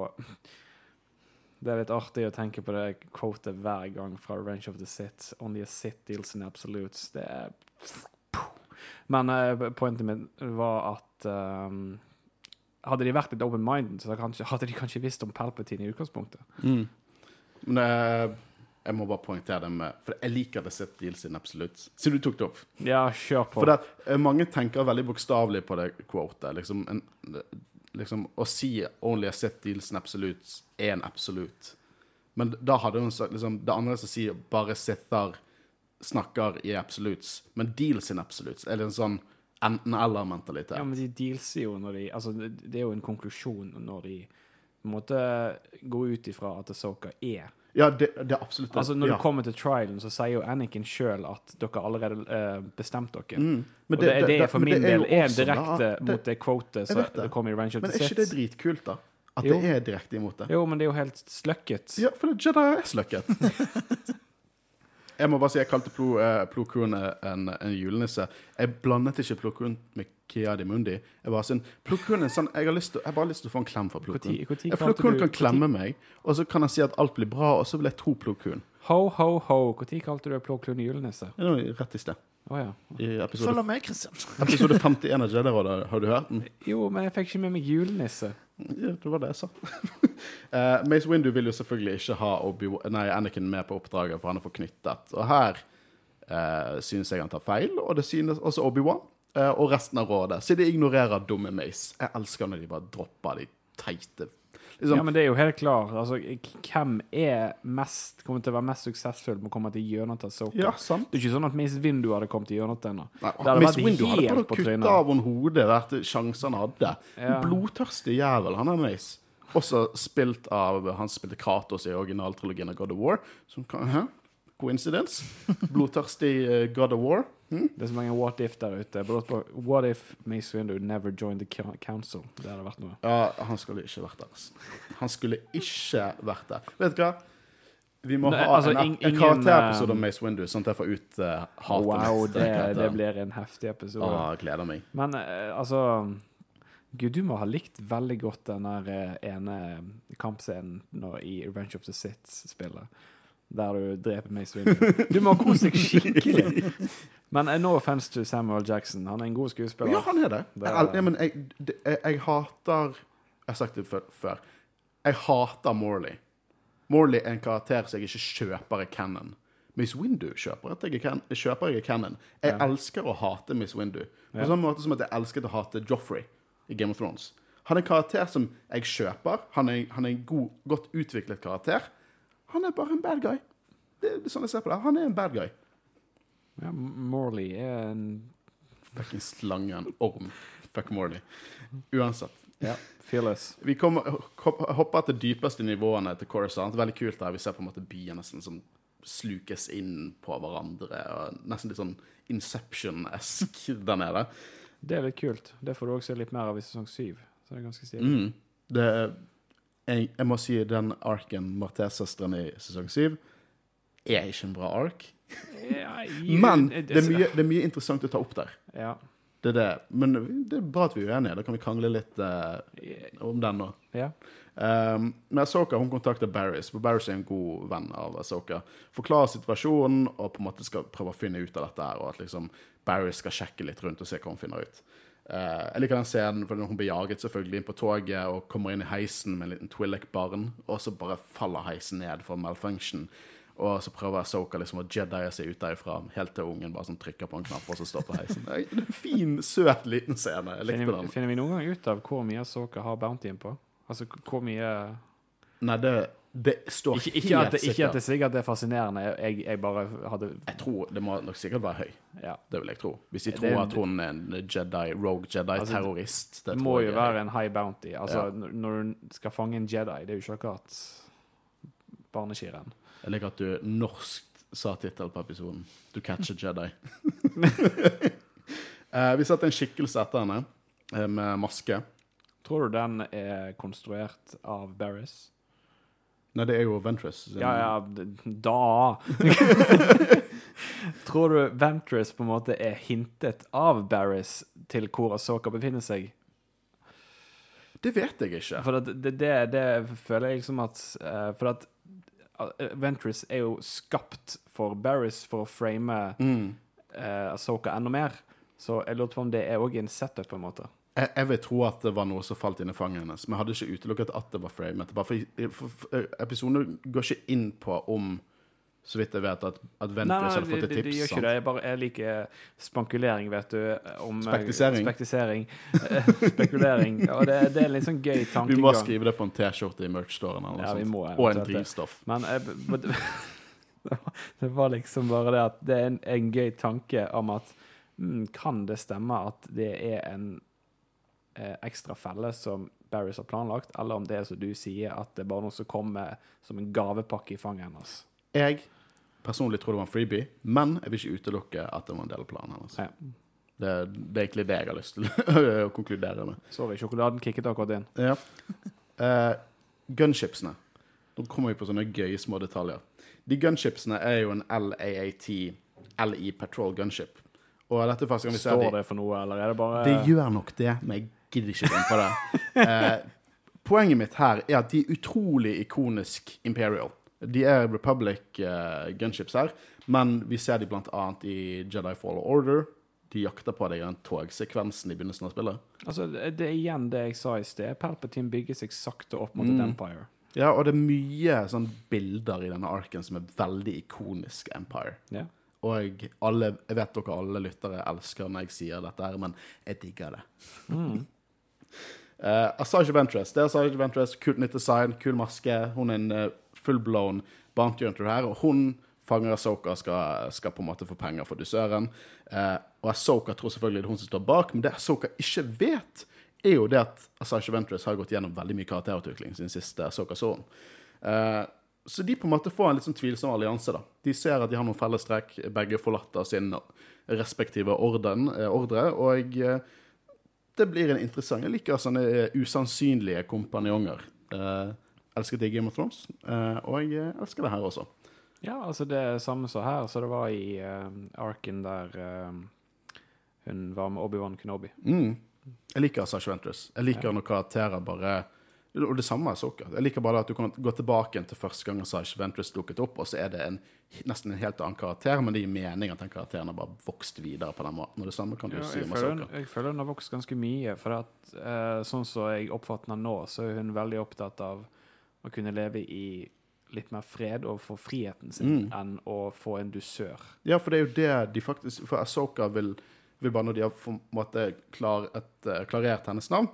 Det er litt artig å tenke på det quotet hver gang fra Range of the Sith. Only a Sith deals in absolutes. Det er Men uh, pointet mitt var at um, hadde de vært litt open-minded, så hadde de kanskje visst om Palpatine i utgangspunktet. Mm. Men uh, jeg må bare poengtere det med For jeg liker The Sith Deals in Absolutes. Siden du tok det opp. Ja, kjør på. For det, eh, mange tenker veldig bokstavelig på det quotet. Liksom, en, liksom, å si 'only a set deals an absolute' er en absolutt. Men da hadde hun sagt liksom, Det andre som sier bare Sither snakker i absolutes, men deals in absolutes, er en sånn enten-eller-mentalitet. Ja, men de dealser jo når de Altså, det er jo en konklusjon når de på en måte går ut ifra at Asoka er Ja, det, det er absolutt det. Altså, når ja. du kommer til trialen, så sier jo Anakin sjøl at dere allerede uh, bestemt dere. Mm. Men og det, det, er for min del er direkte mot det quotet som kom det. det kommer i Revenge of Men er ikke det dritkult, da? At Jo. det er direkte imot det? Jo, men det er jo helt sløkket. Ja, for det- Jedi er sløkket. jeg må bare si jeg kalte Plo, uh, Plo Koon en, en julenisse. Jeg blandet ikke Plo Koon med Kia di Mundi. Jeg bare sånn, Plo Koon er sånn, jeg har, lyst til, jeg har bare lyst til å få en klem fra Plo Hvor Koon. hvor tid Plo Koon du- kan hvor klemme meg, og så kan han si at alt blir bra, og så vil jeg tro Plo Koon. Ho, ho, ho. Når kalte du Plå Klune julenisse? Det noe rett i sted. Å ja. I episode, Følg med, Kristian. episode 51 av Jedi-rådet. Har du hørt den? Jo, men jeg fikk ikke med meg julenisse. Ja, det var det jeg sa. uh, Mace Windu vil jo selvfølgelig ikke ha Obi nei, Anakin med på oppdraget, for han er forknyttet. Og her uh, synes jeg han tar feil, og det synes også Obi-Wan uh, og resten av rådet. Så de ignorerer dumme Mace. Jeg elsker når de bare dropper de teite liksom, Ja, men det er jo helt klart. Altså, hvem er mest kommer til å være mest suksessfull med å komme til gjennom til Soka? Ja, sant. Det er ikke sånn at Miss Windu hadde kommet gjennom til henne. Nei, Det hadde bare kutta av henne hodet hvert sjanse han hadde. Ja. Blodtørstig jævel, han er Mace. Også spilt av Han spilte Kratos i originaltrilogien av God of War. Som kan, hæ? Coincidence? Blodtørstig eh, God of War. Det er så mange what if der ute. What if Mace Windu never joined the council? Det hadde vært noe. Ja, han skulle ikke vært der. Han skulle ikke vært der. Vet du hva? Vi må Nei, ha altså, en, en karakterepisode om Mace Windu, sånn at jeg får ut uh, hatet Wow, det, det blir en heftig episode. Ah, gleder meg. Men uh, altså Gud, du må ha likt veldig godt den eh, ene kampscenen i Revenge of the Sith-spillet. Der du dreper Mace Windu. Du må kose deg skikkelig. Men no offense to Samuel Jackson. Han er en god skuespiller. Ja, han er det. Det er- ja, men jeg, det- jeg, jeg hater Jeg har sagt det før. Jeg hater Morley. Morley er en karakter som jeg ikke kjøper i canon. Miss Windu kjøper at jeg er kjøper jeg i canon. Jeg Ja. elsker å hate Miss Windu. På Ja. samme måte som at jeg elsket å hate Joffrey i Game of Thrones. Han er en karakter som jeg kjøper. Han er, han er en god, godt utviklet karakter. Han er bare en bad guy. Det er sånn jeg ser på det. Han er en bad guy. Ja, Morley er en Fucking slange, en orm. Fuck Morley. Uansett. ja, fearless. Vi kommer, hopper til dypeste nivåene til Coruscant. Veldig kult der vi ser på en måte byene nesten som slukes inn på hverandre. Og nesten litt sånn Inception-esk der nede. Det er litt kult. Det får du også se litt mer av i sesong syv. Så det er ganske stilig. Mm. Det, er- jeg, jeg må si den arken Martez-søstrene i sesong 7 er ikke en bra ark. Men det er, mye, det er mye interessant å ta opp der. Ja. Det er det. Men det er bra at vi er uenige. Da kan vi krangle litt uh, om den nå. ja. Um, men Asoka hun kontakter Barris, for Barris er en god venn av Asoka. Forklarer situasjonen og på en måte skal prøve å finne ut av dette. her, Og at liksom Barris skal sjekke litt rundt og se hva hun finner ut. Uh, jeg liker den scenen for hun blir jaget selvfølgelig inn på toget og kommer inn i heisen med en liten Twillick-barn, og så bare faller heisen ned for malfunction. Og så prøver Ahsoka liksom å jedie seg ut derifra, helt til ungen bare sånn trykker på en knapp, og så stopper heisen. Det er en fin, søt liten scene. Jeg likte den. finner vi noen gang ut av hvor mye Soka har bountyen på? Altså hvor mye Nei, det, det står Ikke, ikke, at, det, ikke at det sikkert. er fascinerende. Jeg, jeg bare hadde Jeg tror det må nok sikkert være høy. Ja. Det vil jeg tro. Hvis de Det- tror at hun er en Jedi, rogue Jedi-terrorist. Det må jo være en high bounty. Altså, Ja. Når du skal fange en Jedi, det er jo ikke akkurat barneskirenn. Jeg liker at du norsk sa tittelen på episoden. Du catch a Jedi. uh, vi satte en skikkelse etter henne eh, med maske. Tror du den er konstruert av Barris? Nei, det er jo Ventress. sin- Ja, ja, da Tror du Ventress på en måte er hintet av Barris til hvor Asoka befinner seg? Det vet jeg ikke. For at det, det, det føler jeg liksom at eh, For at uh, Ventress er jo skapt for Barris for å frame Mm. uh, Asoka enda mer. Så jeg lurte på om det er òg en setup, på en måte. Jeg, jeg vil tro at det var noe som falt inn i fanget hennes, men jeg hadde ikke utelukket at det var framet. For, for, for Episoden går ikke inn på om, så vidt jeg vet, at, at Ventress hadde fått et tips. Nei, de gjør ikke det. Jeg, bare, jeg liker spankulering, vet du. Om eh, Spektisering. Spektisering. Eh, Spekulering. Og det, det er en litt sånn gøy Vi må skrive det på en T-skjorte i merch-storen eller noe Ja, sånt. må Og en drivstoff. Men jeg, b- det, var, liksom bare det at det er en, en gøy tanke om at mm, Kan det stemme at det er en eh, ekstra felle som Barris har planlagt, eller om det er som du sier, at det er bare noe som kommer som en gavepakke i fanget hennes? Jeg personlig tror det var en freebie, men jeg vil ikke utelukke at det var en del av planen hennes. Ja. Det, det er egentlig det jeg har lyst til å konkludere med. Sorry, sjokoladen kicket akkurat inn. Ja. Eh, gunshipsene. Nå kommer vi på sånne gøye små detaljer. De gunshipsene er jo en LAAT LE Patrol gunship. Og dette første gang vi ser Står det for noe, eller er det bare Det gjør nok det, men jeg gidder ikke gå inn på det. Eh, poenget mitt her er at de er utrolig ikonisk Imperial. De er Republic eh, gunships her, men vi ser de blant annet i Jedi Fall Order. De jakter på deg i den togsekvensen i begynnelsen av spillet. Altså, det er igjen det jeg sa i sted. Palpatine bygger seg sakte opp mot Mm. et Empire. Ja, og det er mye sånn bilder i denne arken som er veldig ikonisk Empire. Ja. Og alle, jeg vet dere alle lyttere elsker når jeg sier dette, her, men jeg digger det. Mm. Uh, Asajj Ventress. Det er Asajah Ventress, Kult nytt design, kul maske. Hun er en uh, full-blown bounty hunter her, og hun fanger Asoka skal, skal på en måte få penger for dusøren. Uh, og Asoka tror selvfølgelig det er hun som står bak, men det Asoka ikke vet, er jo det at Asajah Ventress har gått gjennom veldig mye karakterutvikling siden siste Asoka så henne. Eh, så de på en måte får en litt sånn tvilsom allianse. da. De ser at de har noen fellestrekk, begge forlater sin respektive orden, eh, ordre, og eh, det blir en interessant Jeg liker sånne eh, usannsynlige kompanjonger. Eh, elsket det i Game of Thrones, eh, og jeg elsker det her også. Ja, altså det er samme som her, så det var i uh, arken der hun var med Obi-Wan Kenobi. Mm. Jeg liker Sasha Ventress. Jeg liker Ja. når karakterer bare Og det samme er Soka. Jeg liker bare at du kan gå tilbake til første gang Sash Ventress dukket opp, og så er det en, nesten en helt annen karakter, men det gir mening at den karakteren har bare vokst videre på den måten. Og det samme kan du Ja, si om Asoka. jeg føler hun har vokst ganske mye, for at, eh, sånn som jeg oppfatter henne nå, så er hun veldig opptatt av å kunne leve i litt mer fred og få friheten sin, Mm. enn å få en dusør. Ja, for det er jo det de faktisk For Asoka vil, vil bare når de har på en måte klar, et, eh, klarert hennes navn,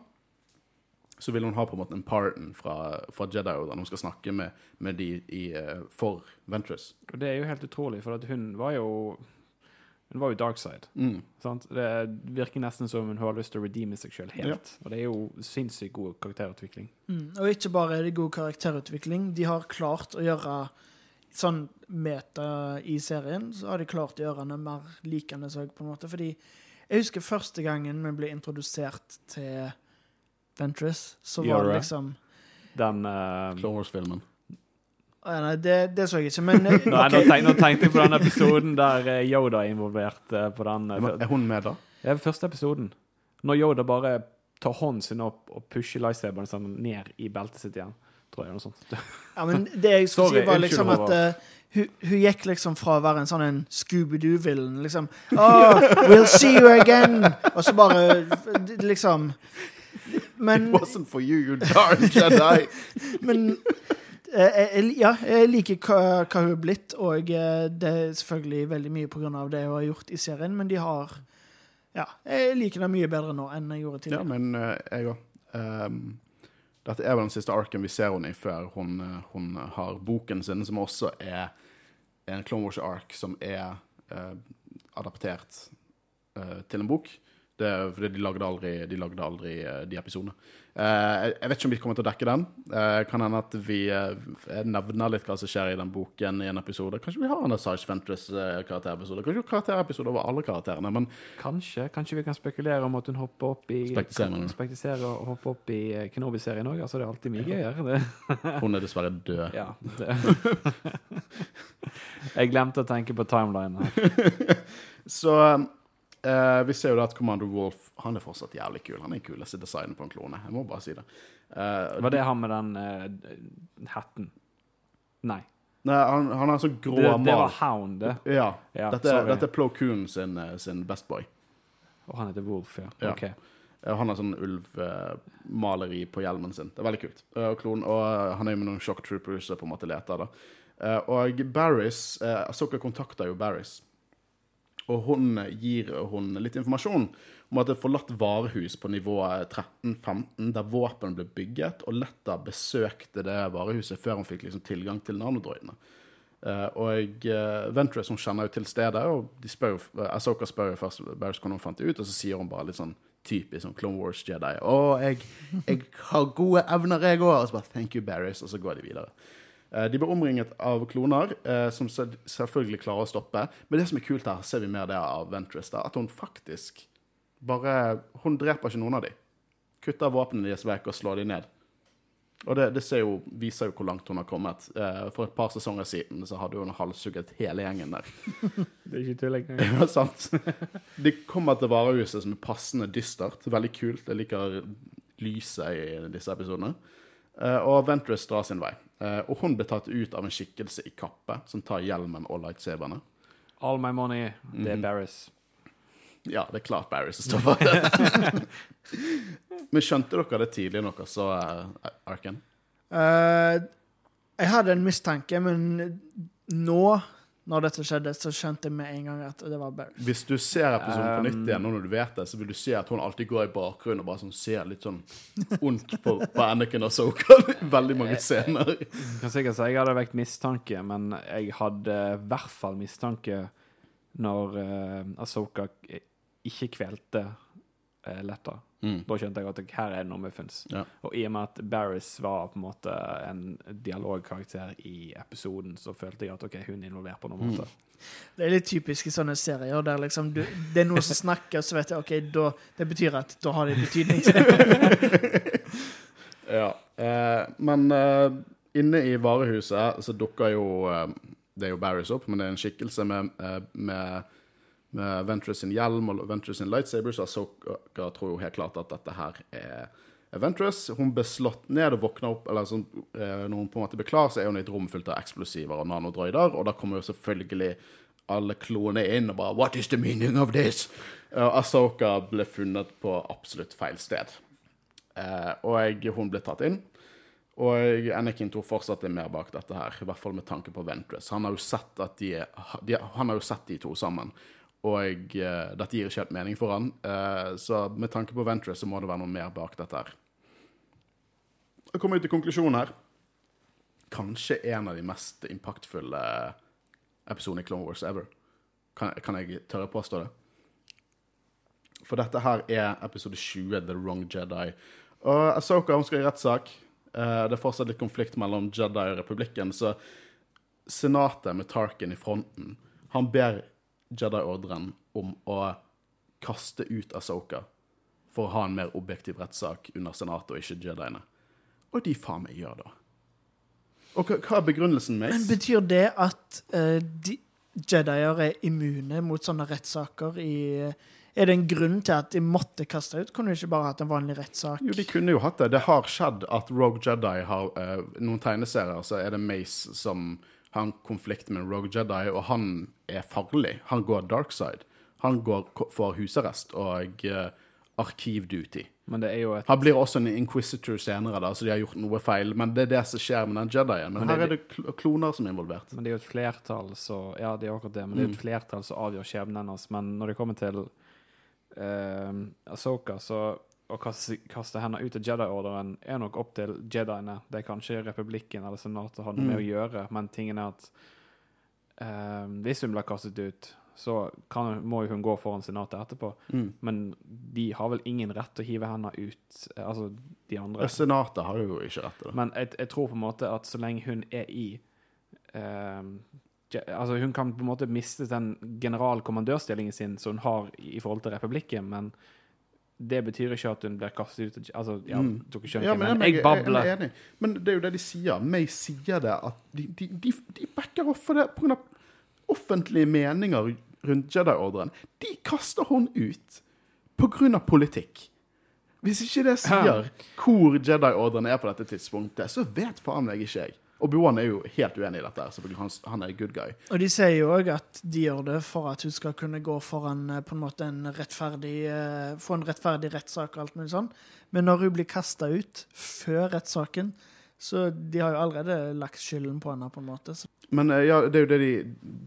så vil hun ha på en måte en pardon fra, fra Jedi-ordene. Hun skal snakke med, med de i, eh, for Ventress. Og det er jo helt utrolig, for at hun var jo Hun var jo dark side. Mm. Sant? Det virker nesten som hun har lyst til å redeeme seg sjøl helt. Og det er jo sinnssykt god karakterutvikling. Mm. Og ikke bare er det god karakterutvikling, de har klart å gjøre sånn meta i serien, så har de klart å gjøre henne mer likende seg, på en måte. Fordi jeg husker første gangen vi ble introdusert til Ventress, så var det liksom Den uh, Clone Wars-filmen. Ah, Nei, det, det så jeg ikke, men eh, Nei, nå, tenkte, nå tenkte jeg på den episoden der eh, Yoda er involvert Uh, på den. Uh, Er hun med, da? Det er første episoden. Når Yoda bare tar hånden sin opp og pusher lightsaberen sånn ned i beltet sitt igjen. Tror jeg, noe sånt. Ja, men det jeg skulle Sorry, si, var liksom at eh, hun, hun gikk liksom fra å være en sånn en Scooby-Doo-villen, liksom oh, We'll see you again! Og så bare liksom Men, It wasn't for you, you darn Jedi! men eh, jeg, ja, jeg liker hva, hva hun er blitt, og eh, det er selvfølgelig veldig mye av det hun har gjort i serien, men de har Ja, jeg liker det mye bedre nå enn jeg gjorde tidligere. ja, men eh, jeg òg. dette er vel den siste arken vi ser henne i før hun, eh, hun har boken sin, som også er en Clone Wars-ark som er eh, adaptert eh, til en bok. Det fordi de lagde aldri, de, lagde aldri eh, de episodene. Eh, jeg, vet ikke om vi kommer til å dekke den. Eh, kan hende at vi eh, nevner litt hva som skjer i den boken i en episode. Kanskje vi har en Asajj Ventress-karakterepisode. Kanskje karakterepisode over alle karakterene. Men Kanskje kanskje vi kan spekulere om at hun hopper opp i Spektiserer, og hopper opp i eh, Kenobi-serien òg. Altså, det er alltid mye gøyere. Det. hun er dessverre død. Ja. Jeg glemte å tenke på timeline her. Så eh, vi ser jo da at Commander Wolf han er fortsatt jævlig kul. Han er den kuleste designen på en klone. Jeg må bare si det. Uh, Var det han med den uh, hatten? Nei. Nei, han, han har sånn grå Det, det var Hound, det. Ja. Ja, dette, sorry. dette er Plo Koon sin, sin Best Boy. Og han heter Wolf, ja. Ja. Ok. Han har sånn ulvmaleri på hjelmen sin. Det er veldig kult. Og, klon, og han er jo med noen shock troopers på en måte leter. da. Og Barris Asoka kontakter jo Barris. Og hun eh, gir hun litt informasjon om at det er forlatt varehus på nivå 13-15, der våpen ble bygget, og Letta besøkte det varehuset før hun fikk liksom tilgang til nanodroidene. Eh, og uh, Ventress hun kjenner jo til stedet, og de spør uh, Ahsoka spør jo først Barris hvordan hun fant det ut, og så sier hun bare litt sånn typisk sånn Clone Wars Jedi. 'Å, jeg, jeg har gode evner, jeg òg.' Og så bare 'Thank you, Barris', og så går de videre. Eh, de blir omringet av kloner, eh, som selvfølgelig klarer å stoppe. Men det som er kult her, ser vi mer det av Ventress, da, at hun faktisk bare Hun dreper ikke noen av dem. Kutter våpnene deres vekk og slår dem ned. Og det, det ser jo, viser jo hvor langt hun har kommet. Eh, for et par sesonger siden så hadde hun halshugget hele gjengen der. Det er ikke tull engang. Ja, sant. De kommer til varehuset som er passende dystert. Veldig kult. Jeg liker lyset i disse episodene. Og Ventress drar sin vei. Eh, og hun blir tatt ut av en skikkelse i kappe som tar hjelmen og lightsaberne. All my money, det er Barris. Ja, det er klart Barris som står for det. Men skjønte dere det tidlig nok, så uh, Arken? Uh, jeg hadde en mistanke, men nå, når dette skjedde, så skjønte jeg med en gang at det var Barris. Hvis du ser episoden på nytt Um, igjen, nå når du vet det, så vil du se at hun alltid går i bakgrunnen og bare sånn ser litt sånn ondt på, på Anakin og Soka i veldig mange scener. Jeg kan sikkert si jeg hadde vekt mistanke, men jeg hadde i hvert fall mistanke når uh, Asoka ikke kvelte uh, Letta. Mm. Da skjønte jeg at her er det noe muffins. Ja. Og i og med at Barris var på en måte en dialogkarakter i episoden, så følte jeg at ok, hun er involvert på noen måte. Det er litt typisk i sånne serier der liksom du, det er noen som snakker, så vet jeg ok, da, det betyr at da har det betydning. Ja. Eh, men eh, inne i varehuset så dukker jo eh, Det er jo Barris opp, men det er en skikkelse med, eh, med, med Ventress sin hjelm og Ventress sin lightsaber, så Ahsoka tror jo helt klart at dette her er Ventress. Hun ble slått ned og våkna opp eller sånn, eh, Når hun på en måte blir klar, så er hun i et rom fullt av eksplosiver og nanodroider, og da kommer jo selvfølgelig alle kloene inn og bare What is the meaning of this? Uh, Ahsoka ble funnet på absolutt feil sted. Eh, og hun ble tatt inn. Og Anakin tror fortsatt det er mer bak dette her, i hvert fall med tanke på Ventress. Han har jo sett at de, de Han har jo sett de to sammen, og uh, dette gir ikke helt mening for han. Uh, så med tanke på Ventress så må det være noe mer bak dette her. Jeg kommer ut til konklusjonen her. Kanskje en av de mest impaktfulle episodene i Clone Wars ever. Kan, kan jeg tørre påstå det? For dette her er episode 20, The Wrong Jedi. Og Asoka hun skal i rettssak. Eh, det er fortsatt litt konflikt mellom Jedi og republikken, så senatet med Tarkin i fronten, han ber Jedi-ordren om å kaste ut Asoka for å ha en mer objektiv rettssak under senatet og ikke Jediene. Og de faen meg gjør det. Og hva, er begrunnelsen, Men betyr det at uh, de, Jedier er immune mot sånne rettssaker i Er det en grunn til at de måtte kaste ut? Kunne de ikke bare hatt en vanlig rettssak? Jo, de kunne jo hatt det. Det har skjedd at Rogue Jedi har uh, Noen tegneserier så er det Mace som har en konflikt med Rogue Jedi, og han er farlig. Han går dark side. Han går, for husarrest og uh, arkivduty. Men det jo et Han blir også en inquisitor senere, da, så de har gjort noe feil. Men det er det som skjer med den Jedien. Men, Men her er det kl kloner som er involvert. Men det er jo et flertall så Ja, det er akkurat det, men det er et flertall som avgjør skjebnen hennes. Men når det kommer til uh, Asoka, så å kaste, kaste henne ut av Jedi-orderen er nok opp til Jediene. Det er kanskje republikken eller senatet har noe med å gjøre, men tingen er at eh, hvis hun blir kastet ut, så kan, må jo hun gå foran senatet etterpå. Mm. Men de har vel ingen rett til å hive henne ut, eh, altså de andre. Senatet har jo ikke rett til det. Men jeg, jeg tror på en måte at så lenge hun er i eh, Altså, hun kan på en måte miste den generalkommandørstillingen sin som hun har i, i forhold til republikken, men det betyr ikke at hun blir kastet ut Altså, ja, Mm. dere skjønner Ja, men men jeg, jeg jeg, babler. jeg enig. Men det er jo det de sier. May sier det at de, de, de, de backer opp for det pga. offentlige meninger rundt Jedi-ordren. De kaster hun ut pga. politikk. Hvis ikke det sier hvor Jedi-ordren er på dette tidspunktet, så vet faen meg ikke jeg. Obi-Wan er jo helt uenig i dette. selvfølgelig. Han, han er good guy. Og de sier jo òg at de gjør det for at hun skal kunne gå foran eh, på en måte en rettferdig eh, Få en rettferdig rettssak og alt mulig sånn. Men når hun blir kasta ut før rettssaken, så de har jo allerede lagt skylden på henne, på en måte. Så Men eh, ja, det er jo det de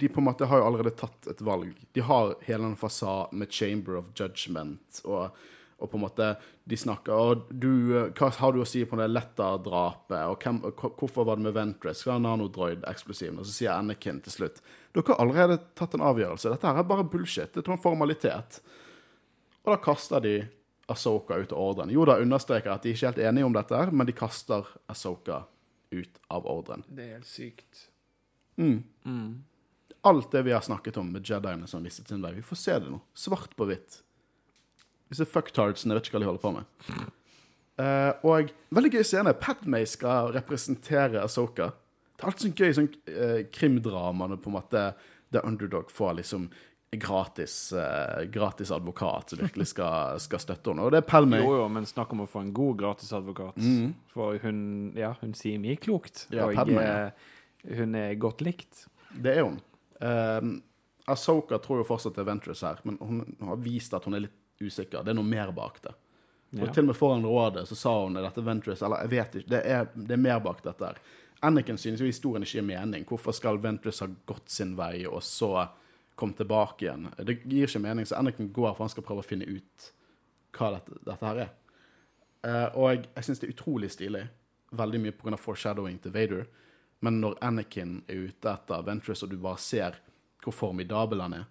De på en måte har jo allerede tatt et valg. De har hele den fasaden med Chamber of Judgment og, og på en måte De snakker og du, Hva har du å si på det Letta-drapet? Og hvem, hvorfor var det med Ventress? Hva er nanodroid-eksplosiven? Og så sier Anakin til slutt Dere har allerede tatt en avgjørelse. Dette her er bare bullshit. Det er en formalitet. Og da kaster de Asoka ut av ordren. Jo da understreker at de er ikke helt enige om dette, her, men de kaster Asoka ut av ordren. Det er helt sykt. Mm. Mm. alt det vi har snakket om med Jediene som visste sin vei. Vi får se det nå. Svart på hvitt. Disse fucktardsene vet ikke hva de holder på med. Uh, og veldig gøy scene. Padmay skal representere Asoka. Det er alt sånn gøy sånn uh, krimdrama når på en måte The Underdog får liksom gratis, uh, gratis advokat som virkelig skal, skal støtte henne. Og det er Padmay. Jo, jo, men snakk om å få en god gratisadvokat. Mm. For hun, ja, hun sier mye klokt. Ja, og Padme, ja. eh, hun er godt likt. Det er hun. Uh, Asoka tror jo fortsatt det er Ventress her, men hun har vist at hun er litt usikker. Det er noe mer bak det. Og Ja. til og med foran rådet så sa hun dette Ventress, eller jeg vet ikke, det er, det er mer bak dette her. Anakin synes jo historien ikke gir mening. Hvorfor skal Ventress ha gått sin vei, og så komme tilbake igjen? Det gir ikke mening, så Anakin går for han skal prøve å finne ut hva dette, dette her er. Eh, og jeg, jeg syns det er utrolig stilig, veldig mye pga. foreshadowing til Vader. Men når Anakin er ute etter Ventress, og du bare ser hvor formidabel han er,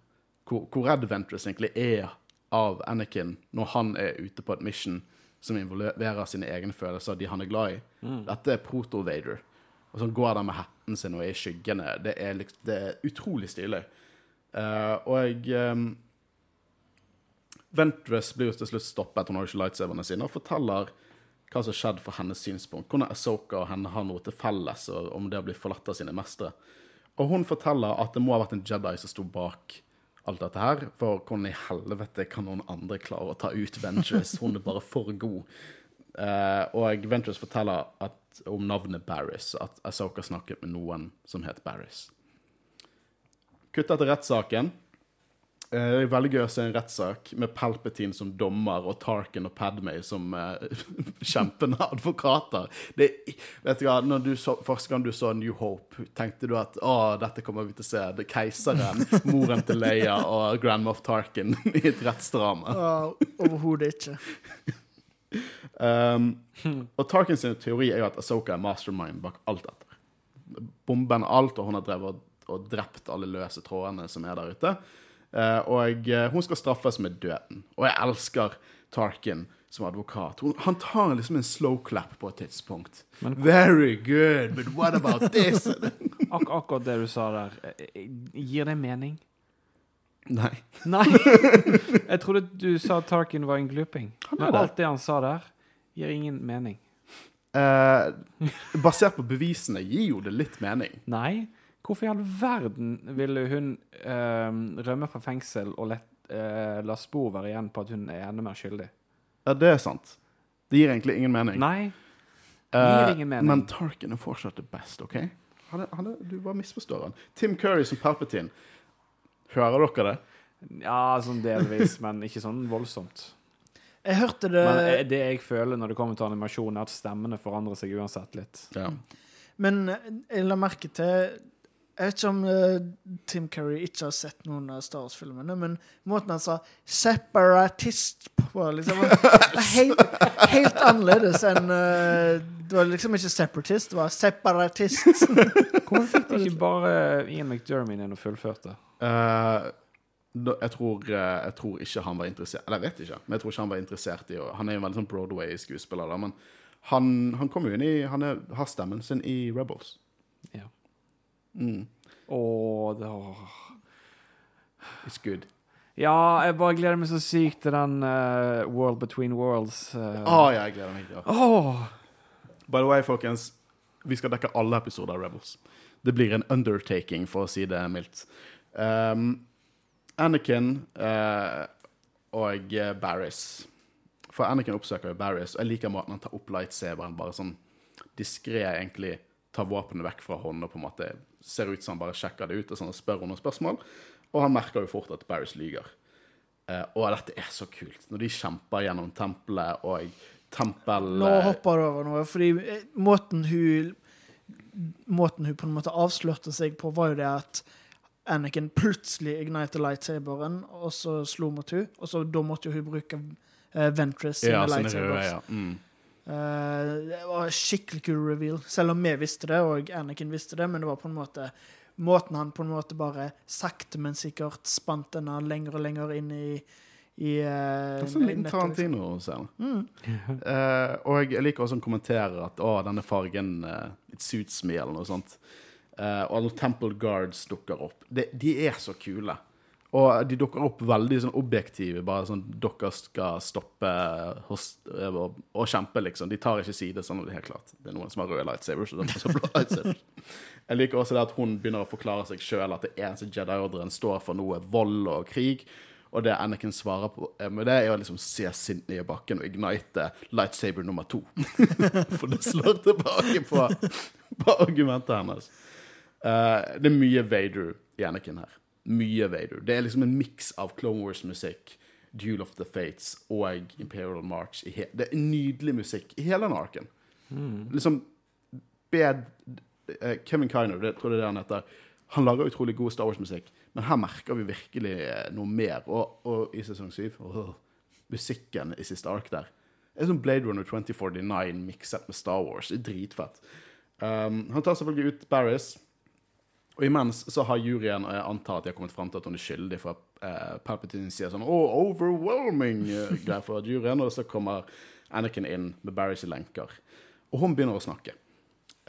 hvor, hvor redd Ventress egentlig er av Anakin når han er ute på et mission som involverer sine egne følelser, de han er glad i. Dette er proto-Vader. Og så går han med hatten sin og er i skyggene. Det er, det er utrolig stilig. Uh, og ehm, Ventress blir jo til slutt stoppet, hun har ikke lightsaberne sine, og forteller hva som har skjedd fra hennes synspunkt. Hvordan Asoka og henne har noe til felles, og om det å bli forlatt av sine mestere. Og hun forteller at det må ha vært en Jedi som sto bak alt dette her. For hvordan i helvete kan noen andre klare å ta ut Ventress? Hun er bare for god. Uh, og Ventress forteller at, om navnet Barris, at Asoka snakket med noen som het Barris. Kutta til rettssaken. Eh, Det er veldig gøy å se en rettssak med Palpatine som dommer og Tarkin og Padmay som uh, kjempende advokater. Det, vet du hva, når du så, Første gang du så New Hope, tenkte du at å, dette kommer vi til å se. Det er keiseren, moren til Leia og Grand Moff Tarkin i et rettsdrama. ja, overhodet ikke. Um, og Tarkins teori er jo at Asoka er mastermind bak alt dette. Bomben alt, og hun har drevet og, og drept alle løse trådene som er der ute. Eh, og eh, hun skal straffes med døden. Og jeg elsker Tarkin som advokat. Han tar liksom en slow clap på et tidspunkt. Men- Very good, but what about this? Ak akkurat det du sa der, eh, gir det mening? Nei. Nei! Jeg trodde du sa Tarkin var en gluping. Er Men alt det han sa der, gir ingen mening. Eh, basert på bevisene gir jo det litt mening. Nei. Hvorfor i all verden ville hun eh, rømme fra fengsel og let, eh, la spor være igjen på at hun er enda mer skyldig? Ja, det er sant. Det gir egentlig ingen mening. Nei. det gir ingen mening. Men Tarkin er fortsatt det best, OK? Han er, han er, du bare misforstår han. Tim Curry som Palpatine. Hører dere det? Ja, sånn delvis, men ikke sånn voldsomt. Jeg hørte det Men eh, det jeg føler når det kommer til animasjon, er at stemmene forandrer seg uansett litt. Ja. Men jeg la merke til Jeg vet ikke om uh, Tim Curry ikke har sett noen av Star Wars-filmene, men måten han sa 'separatist' på liksom, var helt, helt annerledes enn uh, Det var liksom ikke 'separatist', det var 'separatist'. Hvorfor fikk de ikke bare Ian McDermott inn og fullførte? Uh, jeg, tror, jeg tror ikke han var interessert Eller jeg vet ikke, men jeg tror ikke han var interessert i å Han er jo en veldig sånn Broadway-skuespiller, men han, han kom jo inn i Han er, har stemmen sin i Rebels. Mm. Åh, det åh. It's good. Ja, jeg bare gleder meg så sykt til den uh, World Between Worlds. Uh. Oh, ja, jeg gleder meg. Ja. Oh. By the way, folkens, vi skal dekke alle episoder av Rebels. Det blir en undertaking, for å si det mildt. Um, Anakin uh, og eh, Barris For Anakin oppsøker jo Barris, og jeg liker måten han tar opp lightsaberen bare sånn diskré, egentlig tar våpenet vekk fra hånden og på en måte ser ut som han bare sjekker det ut og sånn, spør noen spørsmål. Og han merker jo fort at Barris lyger. Eh, og dette er så kult. Når de kjemper gjennom tempelet og tempel... Nå hopper du over noe, fordi eh, måten hun Måten hun på en måte avslørte seg på, var jo det at Anakin plutselig igniter lightsaberen, og så slo mot hun, og så da måtte jo hun bruke uh, Ventress sine ja, lightsabers. røde, ja. Mm. Eh, det var skikkelig kul reveal, selv om vi visste det, og Anakin visste det, men det var på en måte Måten han på en måte bare sakte, men sikkert spant denne lenger og lenger inn i, i uh, Det er sånn liten Tarantino liksom. Mm. uh, og jeg liker også han kommenterer at å, denne fargen uh, It suits me, eller noe sånt. Uh, og alle Temple Guards dukker opp. De, de er så kule. Og de dukker opp veldig sånn objektive. Bare sånn Dere skal stoppe eh, og, og kjempe, liksom. De tar ikke side, sånn det er helt klart. Det er noen som har røde lightsabers. Jeg liker også det at hun begynner å forklare seg sjøl at det eneste Jedi-ordren står for noe vold og krig. Og det Anakin svarer på eh, med det, er å liksom se sint ned i bakken og ignite lightsaber nummer to. For det slår tilbake på, på argumentet hennes. Uh, det er mye Vader i Anakin her. Mye Vader. Det er liksom en miks av Clone Wars-musikk, Duel of the Fates og Imperial March. Det er nydelig musikk i hele den arken. Liksom bed eh, Kevin Kiner, det tror jeg det er han heter, han lager utrolig god Star Wars-musikk, men her merker vi virkelig eh, noe mer. Og, og i sesong 7 oh, Musikken i siste ark der det er som Blade Runner 2049 mikset med Star Wars. Det er dritfett. Um, han tar selvfølgelig ut Barris. Og imens så har juryen, og jeg antar at de har kommet fram til at hun er skyldig, for uh, Palpatine sier sånn oh, overwhelming greier fra juryen, og så kommer Anakin inn med Barrys lenker. Og hun begynner å snakke.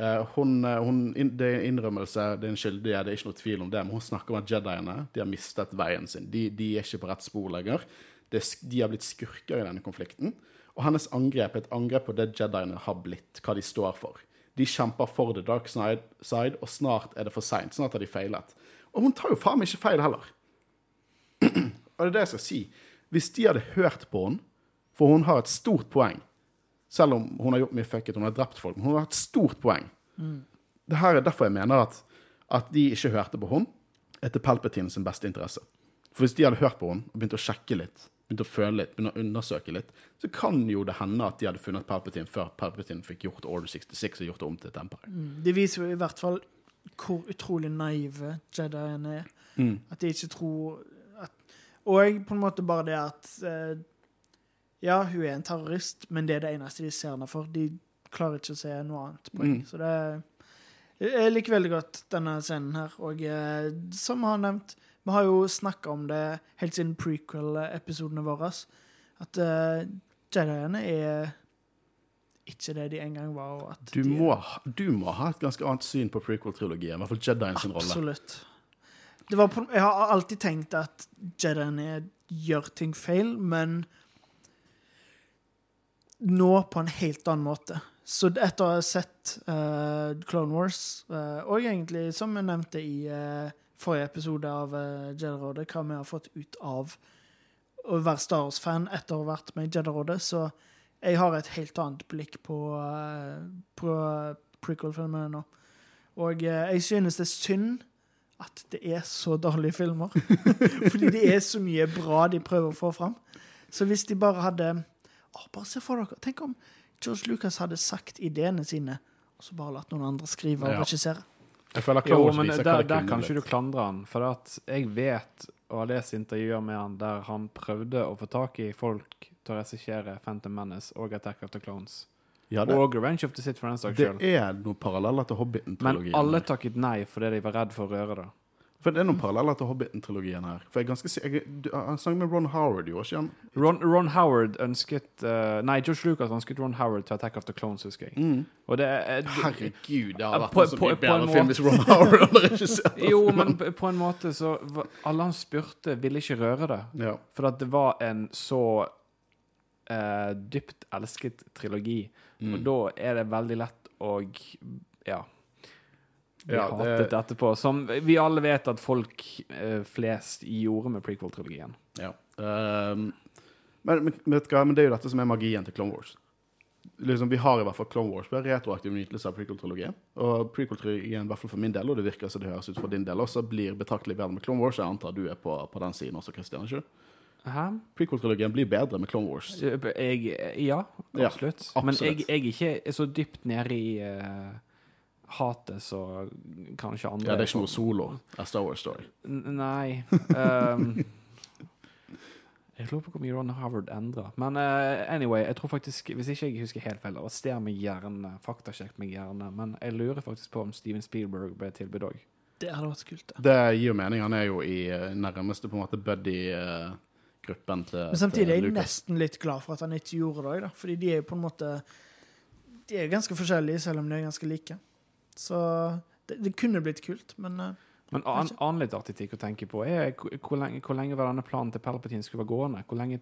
Eh, hun, eh, hun, det er en innrømmelse, det er en skyldige, det er ikke noe tvil om det, men hun snakker om at jediene de har mistet veien sin. De, de er ikke på rett spor lenger. Er de har blitt skurker i denne konflikten. Og hennes angrep er et angrep på det jediene har blitt, hva de står for. De kjemper for the dark side, og snart er det for seint. Snart har de feilet. Og hun tar jo faen meg ikke feil heller. Og det er det jeg skal si. Hvis de hadde hørt på henne, for hun har et stort poeng Selv om hun har gjort mye fucket, hun har drept folk, men hun har et stort poeng. Det her er derfor jeg mener at, at de ikke hørte på henne, etter Palpatine sin beste interesse. For hvis de hadde hørt på henne og begynt å sjekke litt, begynt å føle litt, begynte å undersøke litt, så kan jo det hende at de hadde funnet Palpatine før Palpatine fikk gjort Order 66 og gjort det om til et empire. Det viser jo i hvert fall hvor utrolig naive Jediene er. Mm. At de ikke tror at, Og på en måte bare det at eh, Ja, hun er en terrorist, men det er det eneste de ser henne for. De klarer ikke å se noe annet poeng. Mm. Så det Jeg liker veldig godt denne scenen her. Og eh, som har nevnt, vi har jo snakka om det helt siden prequel-episodene våre, at uh, Jediene er ikke det de en gang var. Du de, må, du må ha et ganske annet syn på prequel-trilogien, i hvert fall Jedien sin rolle. Absolutt. Det var på, jeg har alltid tenkt at Jediene gjør ting feil, men nå på en helt annen måte. Så etter å ha sett uh, Clone Wars, uh, og egentlig, som jeg nevnte i eh, forrige episode av uh, Jedi-rådet, hva vi har fått ut av å være Star Wars-fan etter å ha vært med i Jedi-rådet, så jeg har et helt annet blikk på, eh, på prequel-filmene nå. Og eh, jeg synes det er synd at det er så dårlige filmer. Fordi det er så mye bra de prøver å få fram. Så hvis de bare hadde å, Bare se for dere. Tenk om George Lucas hadde sagt ideene sine, og så bare latt noen andre skrive og Ja. regissere. Jeg føler Jo, Clone Wars men viser hva der, det der kan ikke du klandre han. For at jeg vet, og har lest intervjuer med han, der han prøvde å få tak i folk til å regissere Phantom Menace og Attack of the Clones. Ja, det, Og Revenge of the Sith, for den saks det skyld. er noen paralleller til Men Hobbiten-trilogien. alle takket nei fordi de var redd for å røre det. For det er noen paralleller til Hobbiten-trilogien her. For jeg er ganske jeg, Han sang med Ron Howard, gjorde ikke han? Ron, Ron Howard ønsket uh, Nei, George Lucas ønsket Ron Howard til Attack of the Clones, husker jeg. Mm. Det er Herregud, det har vært på- en så mye bedre film hvis Ron Howard hadde regissert Jo, men på på en måte så Alle han spurte, ville ikke røre det. ja. For at det var en så uh, dypt elsket trilogi. Mm. Og da er det veldig lett å ja, bli Ja, det- hatet etterpå. Som vi alle vet at folk eh, flest gjorde med prequel-trilogien. Ja. Um, Men, men, men det er jo dette som er magien til Clone Wars. Liksom, vi har i hvert fall Clone Wars med retroaktiv nytelse av prequel-trilogien. Og prequel-trilogien, i hvert fall for min del, og det virker som det høres ut for din del også, blir betraktelig bedre med Clone Wars. Jeg antar du er på, på den siden også, Christian. ikke? Prequel-trilogien blir bedre med Clone Wars. Jeg, ja, Ja, absolutt. Men jeg, absolutt. jeg er ikke så dypt nede i eh, hatet så kanskje andre Ja, det er ikke noe solo av Star Wars Story. Nei. Um, jeg lurer på hvor mye Ron Howard endra. Men uh, anyway, jeg tror faktisk, hvis ikke jeg husker helt feil, arrester meg gjerne, faktasjekk meg gjerne, men jeg lurer faktisk på om Steven Spielberg ble tilbudt òg. Det hadde vært kult, det. Det gir jo mening. Han er jo i eh, nærmeste på en måte buddy-gruppen til Men samtidig er jeg nesten litt glad for at han ikke gjorde det òg, da. Fordi de er jo på en måte De er ganske forskjellige, selv om de er ganske like. Så det, det kunne blitt kult, men eh, Men an, annen litt artig ting å tenke på er hvor, lenge, hvor lenge var denne planen til Palpatine skulle være gående? Hvor lenge,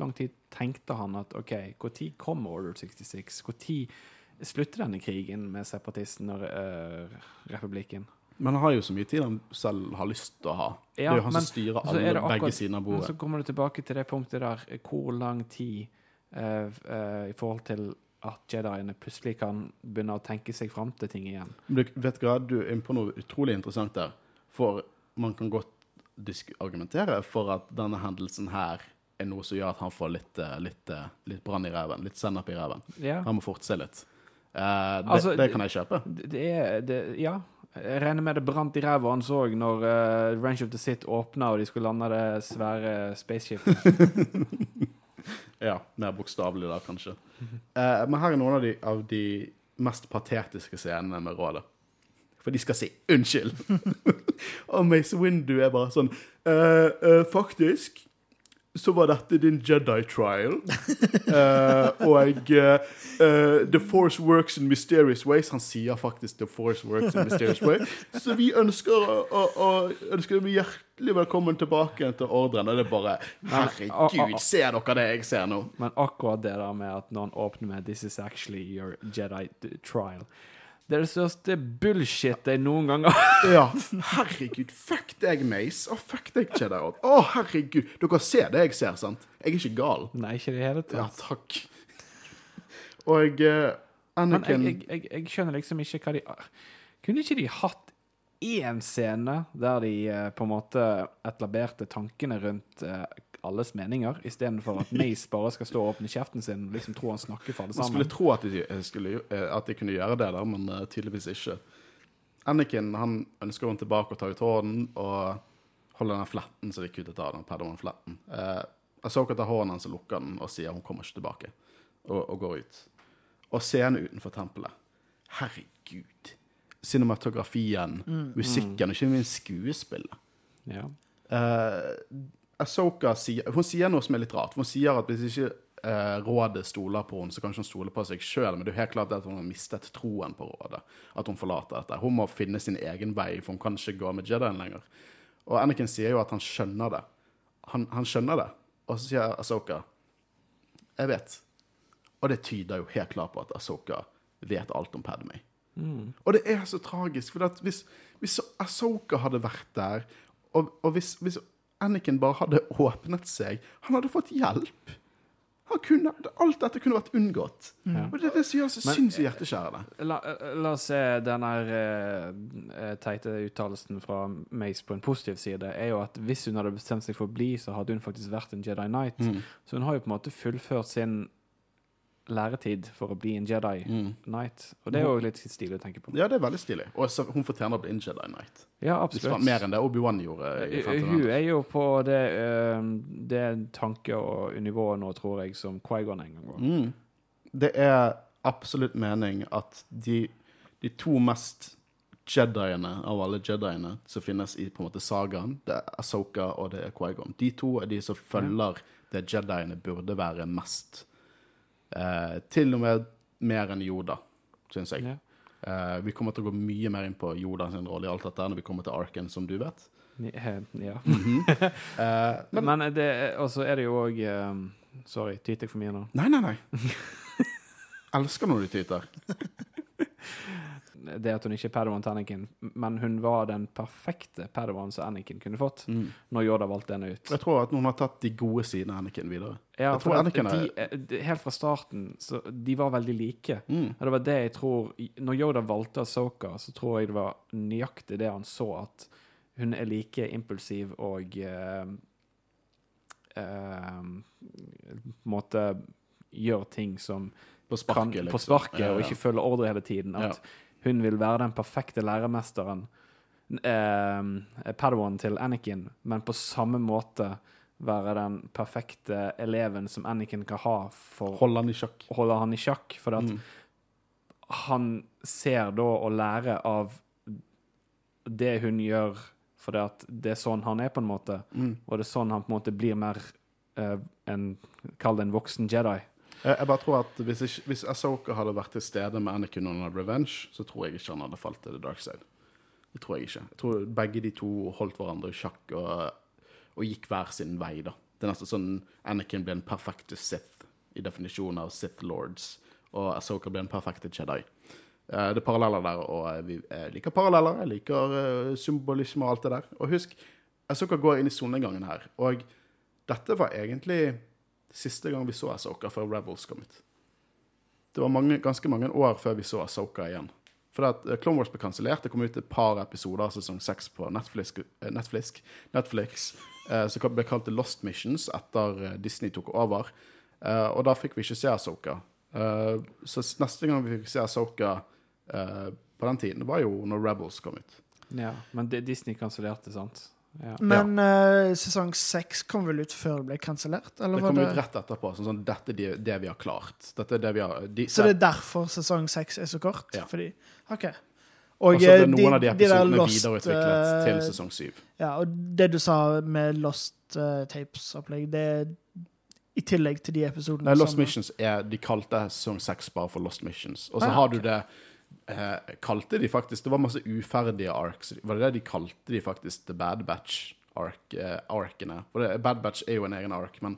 lang tid tenkte han at OK, når kommer Order 66? Når slutter denne krigen med separatisten og uh, republikken? Men han har jo så mye tid han selv har lyst til å ha. det er jo han men- som styrer er alle, akkurat- begge sider av bordet. Men så kommer du tilbake til det punktet der eh, hvor lang tid uh, eh, i forhold til at jediene plutselig kan begynne å tenke seg fram til ting igjen. Du vet du hva, du er inne på noe utrolig interessant der. For man kan godt argumentere for at denne hendelsen her er noe som gjør at han får litt, eh, litt, eh, litt brann i ræven. Litt sennep i ræven. Ja. Han må forte seg litt. Eh, det, Altså, det kan jeg kjøpe. Det er det, Ja. Jeg regner med det brant i ræva hans òg når uh, Range of the Sit åpna og de skulle lande det svære spaceshipet. Ja, mer bokstavelig da, kanskje. Eh, men her er noen av de, av de mest patetiske scenene med rådet. For de skal si 'unnskyld'. og Mace Windu er bare sånn eh, eh, Faktisk så var dette din Jedi trial. Uh, og jeg uh, The Force works in mysterious ways. Han sier faktisk The Force works in mysterious ways. Så vi ønsker å, å, ønsker vi hjertelig velkommen tilbake til ordren. Og det er bare Herregud, ser dere det jeg ser nå? Men akkurat det der med at når han åpner med 'This is actually your Jedi trial' Det er det største bullshit jeg noen gang har Ja, herregud. Fuck deg, Mace. Å, fuck deg, Jedi. Å, herregud. Dere ser det jeg ser, sant? Jeg er ikke gal. Nei, ikke i det hele tatt. Ja, takk. Og uh, Men jeg, jeg, jeg, jeg skjønner liksom ikke hva de Kunne ikke de hatt én scene der de uh, på en måte etablerte tankene rundt eh, alles meninger, istedenfor at Mace bare skal stå og åpne kjeften sin og liksom tro han snakker for alle Man skulle tro at de, eh, skulle, eh, at de kunne gjøre det, der, men eh, tydeligvis ikke. Anakin han ønsker hun tilbake og ta ut hånden og holde den fletten som de kuttet av. den Padawan-fletten. Eh, Ahsoka tar hånden hans og lukker den og sier hun kommer ikke tilbake, og, og går ut. Og scenen utenfor tempelet. Herregud. Cinematografien, musikken og ikke minst skuespillet. Ja. uh, Ahsoka sier Hun sier noe som er litt rart. Hun sier at hvis ikke eh, rådet stoler på henne, så kan ikke hun stole på seg sjøl. Men det er jo helt klart at hun har mistet troen på rådet. At hun forlater dette. Hun må finne sin egen vei, for hun kan ikke gå med Jedien lenger. Og Anakin sier jo at han skjønner det. Han, han skjønner det. Og så sier Ahsoka Jeg vet. Og det tyder jo helt klart på at Ahsoka vet alt om Padmay. Og det er så tragisk, for hvis, hvis Ahsoka hadde vært der, og, og hvis, hvis Anakin bare hadde åpnet seg Han hadde fått hjelp. Han kunne, alt dette kunne vært unngått. Og det er det som gjør så Men- sinnssykt hjerteskjærende. La, la oss se den her eh, teite uttalelsen fra Mace på en positiv side, er jo at hvis hun hadde bestemt seg for å bli, så hadde hun faktisk vært en Jedi Knight. Så hun har jo på en måte fullført sin læretid for å bli en Jedi Knight. Og det er jo litt stilig å tenke på. Ja, det er veldig stilig. Og så, hun fortjener å bli en Jedi Knight. Ja, absolutt. mer enn det Obi-Wan gjorde. i Eh, 1500. Hun er jo på det, uh, det tanke- og nivået nå, tror jeg, som Quaigon en gang var. Mm. Det er absolutt mening at de, de to mest Jediene av alle Jediene som finnes i på en måte sagaen, det er Ahsoka og det er Qui-Gon. De to er de som følger det Jediene burde være mest. Eh, til og med mer enn Joda, syns jeg. Ja. Eh, vi kommer til å gå mye mer inn på Yoda sin rolle i alt dette når vi kommer til Arken, som du vet. Eh, ja. Eh, men, Men det, og så er det jo òg Sorry, tyter jeg for mye nå? nei, nei, nei. Elsker når du tyter. det at hun ikke er Padawan til Anakin, men hun var den perfekte Padawan som Anakin kunne fått, når Yoda valgte henne ut. Jeg tror at noen har tatt de gode sidene av Anakin videre. Ja, jeg tror Anakin er de, eh, de, helt fra starten så de var veldig like. Mm. Det var det jeg tror Når Yoda valgte Asoka, så tror jeg det var nøyaktig det han så, at hun er like impulsiv og uh, uh, måte gjør ting som På kan, sparket, liksom. på sparket, Ja, ja. og ikke følger ordre hele tiden. At hun vil være den perfekte læremesteren, eh, Padawan til Anakin, men på samme måte være den perfekte eleven som Anakin kan ha for Holde han i sjakk. holde han i sjakk. For at Mm. han ser da og lærer av det hun gjør, for det at det er sånn han er, på en måte. Mm. Og det er sånn han på en måte blir mer eh, en Kall det en voksen Jedi. Jeg, jeg bare tror at hvis, ikke, hvis Asoka hadde vært til stede med Anakin under Revenge, så tror jeg ikke han hadde falt til the dark side. Det tror jeg ikke. Jeg tror begge de to holdt hverandre i sjakk og, og gikk hver sin vei, da. Det er nesten sånn Anakin ble en perfekte Sith i definisjonen av Sith Lords, og Asoka ble en perfekte Jedi. Eh, Det er paralleller der, og eh, vi jeg liker paralleller. Jeg liker eh, symbolisme og alt det der. Og husk, Asoka går inn i solnedgangen her, og dette var egentlig siste gang vi så Asoka før Rebels kom ut. Det var mange, ganske mange år før vi så Asoka igjen. For at eh, Clone Wars ble kansellert. Det kom ut et par episoder av sesong seks på Netflix, eh, Netflix, Netflix eh, som ble kalt The Lost Missions etter Disney tok over. Og da fikk vi ikke se Asoka. Så neste gang vi fikk se Asoka på den tiden, var jo når Rebels kom ut. Ja, men Disney kansellerte, sant? Ja. Men eh, sesong seks kom vel ut før det ble kansellert? Eller Det var kom det... ut rett etterpå. Sånn, sånn dette er det, det vi har klart. Dette er det vi har de, Så det er derfor sesong seks er så kort? Ja. Fordi OK. Og Og så er noen noen av de episodene episodene Lost, videreutviklet eh, til sesong syv. Ja, og det du sa med Lost uh, Tapes-opplegg, det er i tillegg til de episodene Nei, Lost som Missions er De kalte sesong seks bare for Lost Missions. Og så Ah, har okay. du det eh, Kalte de faktisk Det var masse uferdige arcs. Var det det de kalte de faktisk The Bad Batch arc, eh? For det, Bad Batch er jo en egen ark, men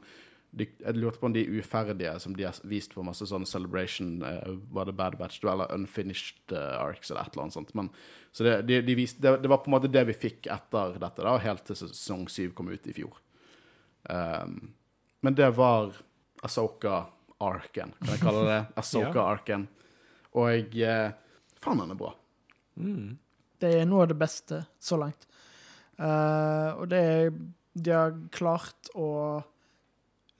de, jeg lurte på om de uferdige som de har vist på masse sånn Celebration, eh, var det Bad Batch, eller Unfinished eh, arcs eller et eller annet sånt. Men, så det, de, de viste, det, det var på en måte det vi fikk etter dette, da, helt til sesong syv kom ut i fjor. Um, men det var Asoka-arken, kan jeg kalle det. Asoka-arken. Og jeg eh, Faen, den er bra. Mm. Det er noe av det beste så langt. Uh, og det er De har klart å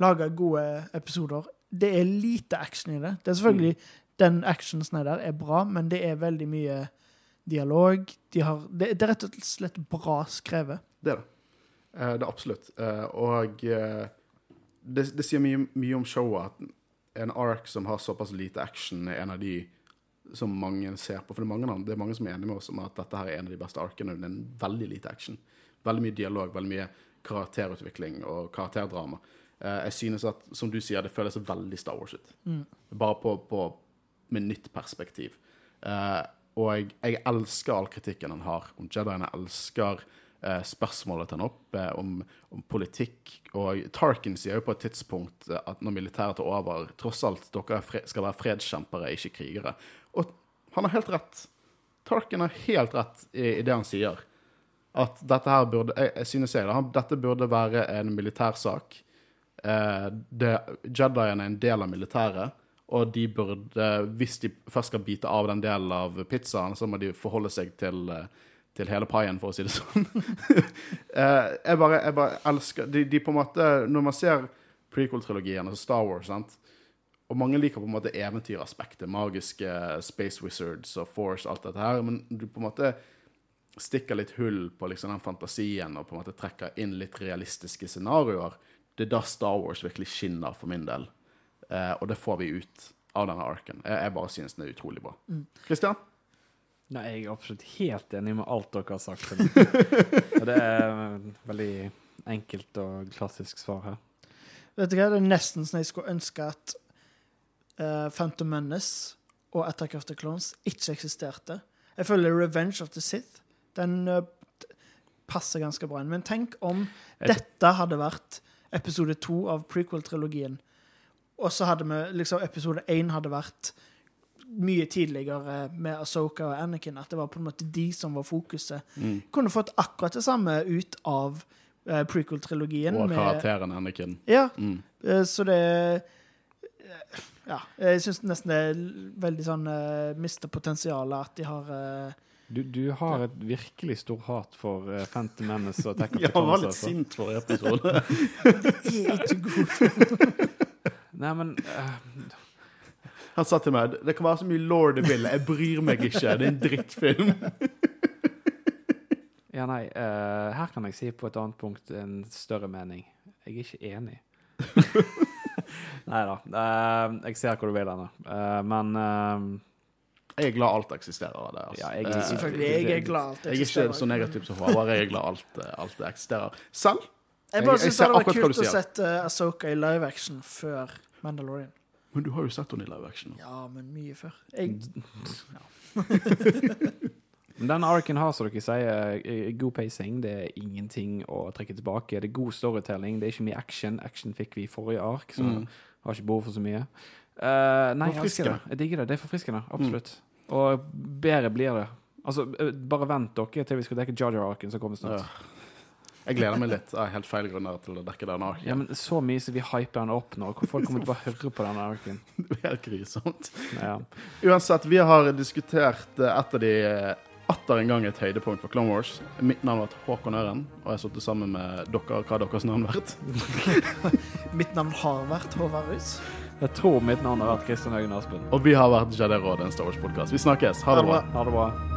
lage gode episoder. Det er lite action i det. Det er selvfølgelig Den actionen er der, er bra, men det er veldig mye dialog. De har, det, det er rett og slett bra skrevet. Det er det. Uh, det er absolutt. Uh, og eh, det, det sier mye, mye om showet at en ark som har såpass lite action, er en av de som mange ser på. For det er mange, det er mange som er enige med oss om at dette her er en av de beste arkene. Det er en veldig lite action. Veldig mye dialog, veldig mye karakterutvikling og karakterdrama. Eh, jeg synes at, som du sier, det føles veldig Star Wars ut. Bare på, på med nytt perspektiv. Eh, og jeg, jeg elsker all kritikken han har om Jediene. Jeg elsker eh, spørsmålet til han opp om, om politikk. Og Tarkin sier jo på et tidspunkt at når militæret tar over Tross alt, dere er skal være fredskjempere, ikke krigere. Og han har helt rett. Tarkin har helt rett i, i det han sier. At dette her burde Jeg, jeg synes jeg det, dette burde være en militærsak. Eh, Jediene er en del av militæret, og de burde, hvis de først skal bite av den delen av pizzaen, så må de forholde seg til, eh, til hele paien, for å si det sånn. eh, jeg, bare, jeg bare elsker de, de på en måte Når man ser prequel-trilogiene, altså Star Wars, sant? Og mange liker på en måte eventyraspektet, magiske Space Wizards og Force, alt dette her, men du på en måte stikker litt hull på liksom den fantasien og på en måte trekker inn litt realistiske scenarioer. Det er da Star Wars virkelig skinner for min del. Eh, og det får vi ut av denne arken. Jeg, jeg bare synes den er utrolig bra. Kristian? Nei, jeg er absolutt helt enig med alt dere har sagt. Og det er et veldig enkelt og klassisk svar her. Vet du hva, Det er nesten sånn jeg skulle ønske at eh, Phantom Menace og Attack of the Clones ikke eksisterte. Jeg føler Revenge of the Sith den uh, passer ganske bra inn. Men tenk om dette hadde vært episode to av prequel-trilogien, og så hadde vi liksom episode én hadde vært mye tidligere med Asoka og Anakin, at det var på en måte de som var fokuset. Mm. Kunne fått akkurat det samme ut av eh, prequel-trilogien. Og med- karakteren Anakin. Ja, Mm. så det eh, Ja, jeg syns nesten det er veldig sånn uh, Mister potensialet at de har uh, Du, du har et virkelig stor hat for uh, Phantom Menace og Attack of Ja, the han var litt altså. sint for episode. De er ikke gode. Nei, men uh, Han sa til meg det kan være så mye lord det vil, jeg bryr meg ikke. Det er en drittfilm. Ja, nei. Uh, her kan jeg si på et annet punkt en større mening. Jeg er ikke enig. nei da. Uh, jeg ser hvor du vil hen. Uh, men uh, Jeg er glad alt eksisterer det. Altså. Ja, jeg- Eh, Selvfølgelig. Jeg er glad alt eksisterer. jeg er ikke så negativ som Håvard. Jeg er glad alt, eh, alt eksisterer. Selv Jeg bare Jeg- jeg syns det hadde vært kult å sette Asoka i live action før Mandalorian. Men du har jo sett henne i live action. Ja, men mye før. Jeg, Men den arken har, som dere sier, eh, god pacing. Det er ingenting å trekke tilbake. Det er god storytelling. Det er ikke mye action. Action fikk vi i forrige ark, så Mm. har ikke behov for så mye. Uh, nei, jeg Forfriskende. det. Jeg digger det. Det er forfriskende. Absolutt. Og bedre blir det. Altså, eh, bare vent dere til vi skal dekke Jar Jar-arken som kommer snart. Ja. Jeg gleder meg litt av helt feil grunner til å dekke den arken. Ja, men så mye som vi hyper den opp nå. Folk kommer til å bare høre på den arken. Det er helt grusomt. Ja. Uansett, vi har diskutert eh, et av de eh, atter en gang et høydepunkt for Clone Wars. Mitt navn har vært Håkon Øren, og jeg har sittet sammen med dere. Hva har deres navn vært? mitt navn har vært Håvard Rus. Jeg tror mitt navn har vært Kristian Høgen Aspen. Og vi har vært Jedi Råd, en Star Wars-podkast. Vi snakkes. Ha det bra. Ha det bra.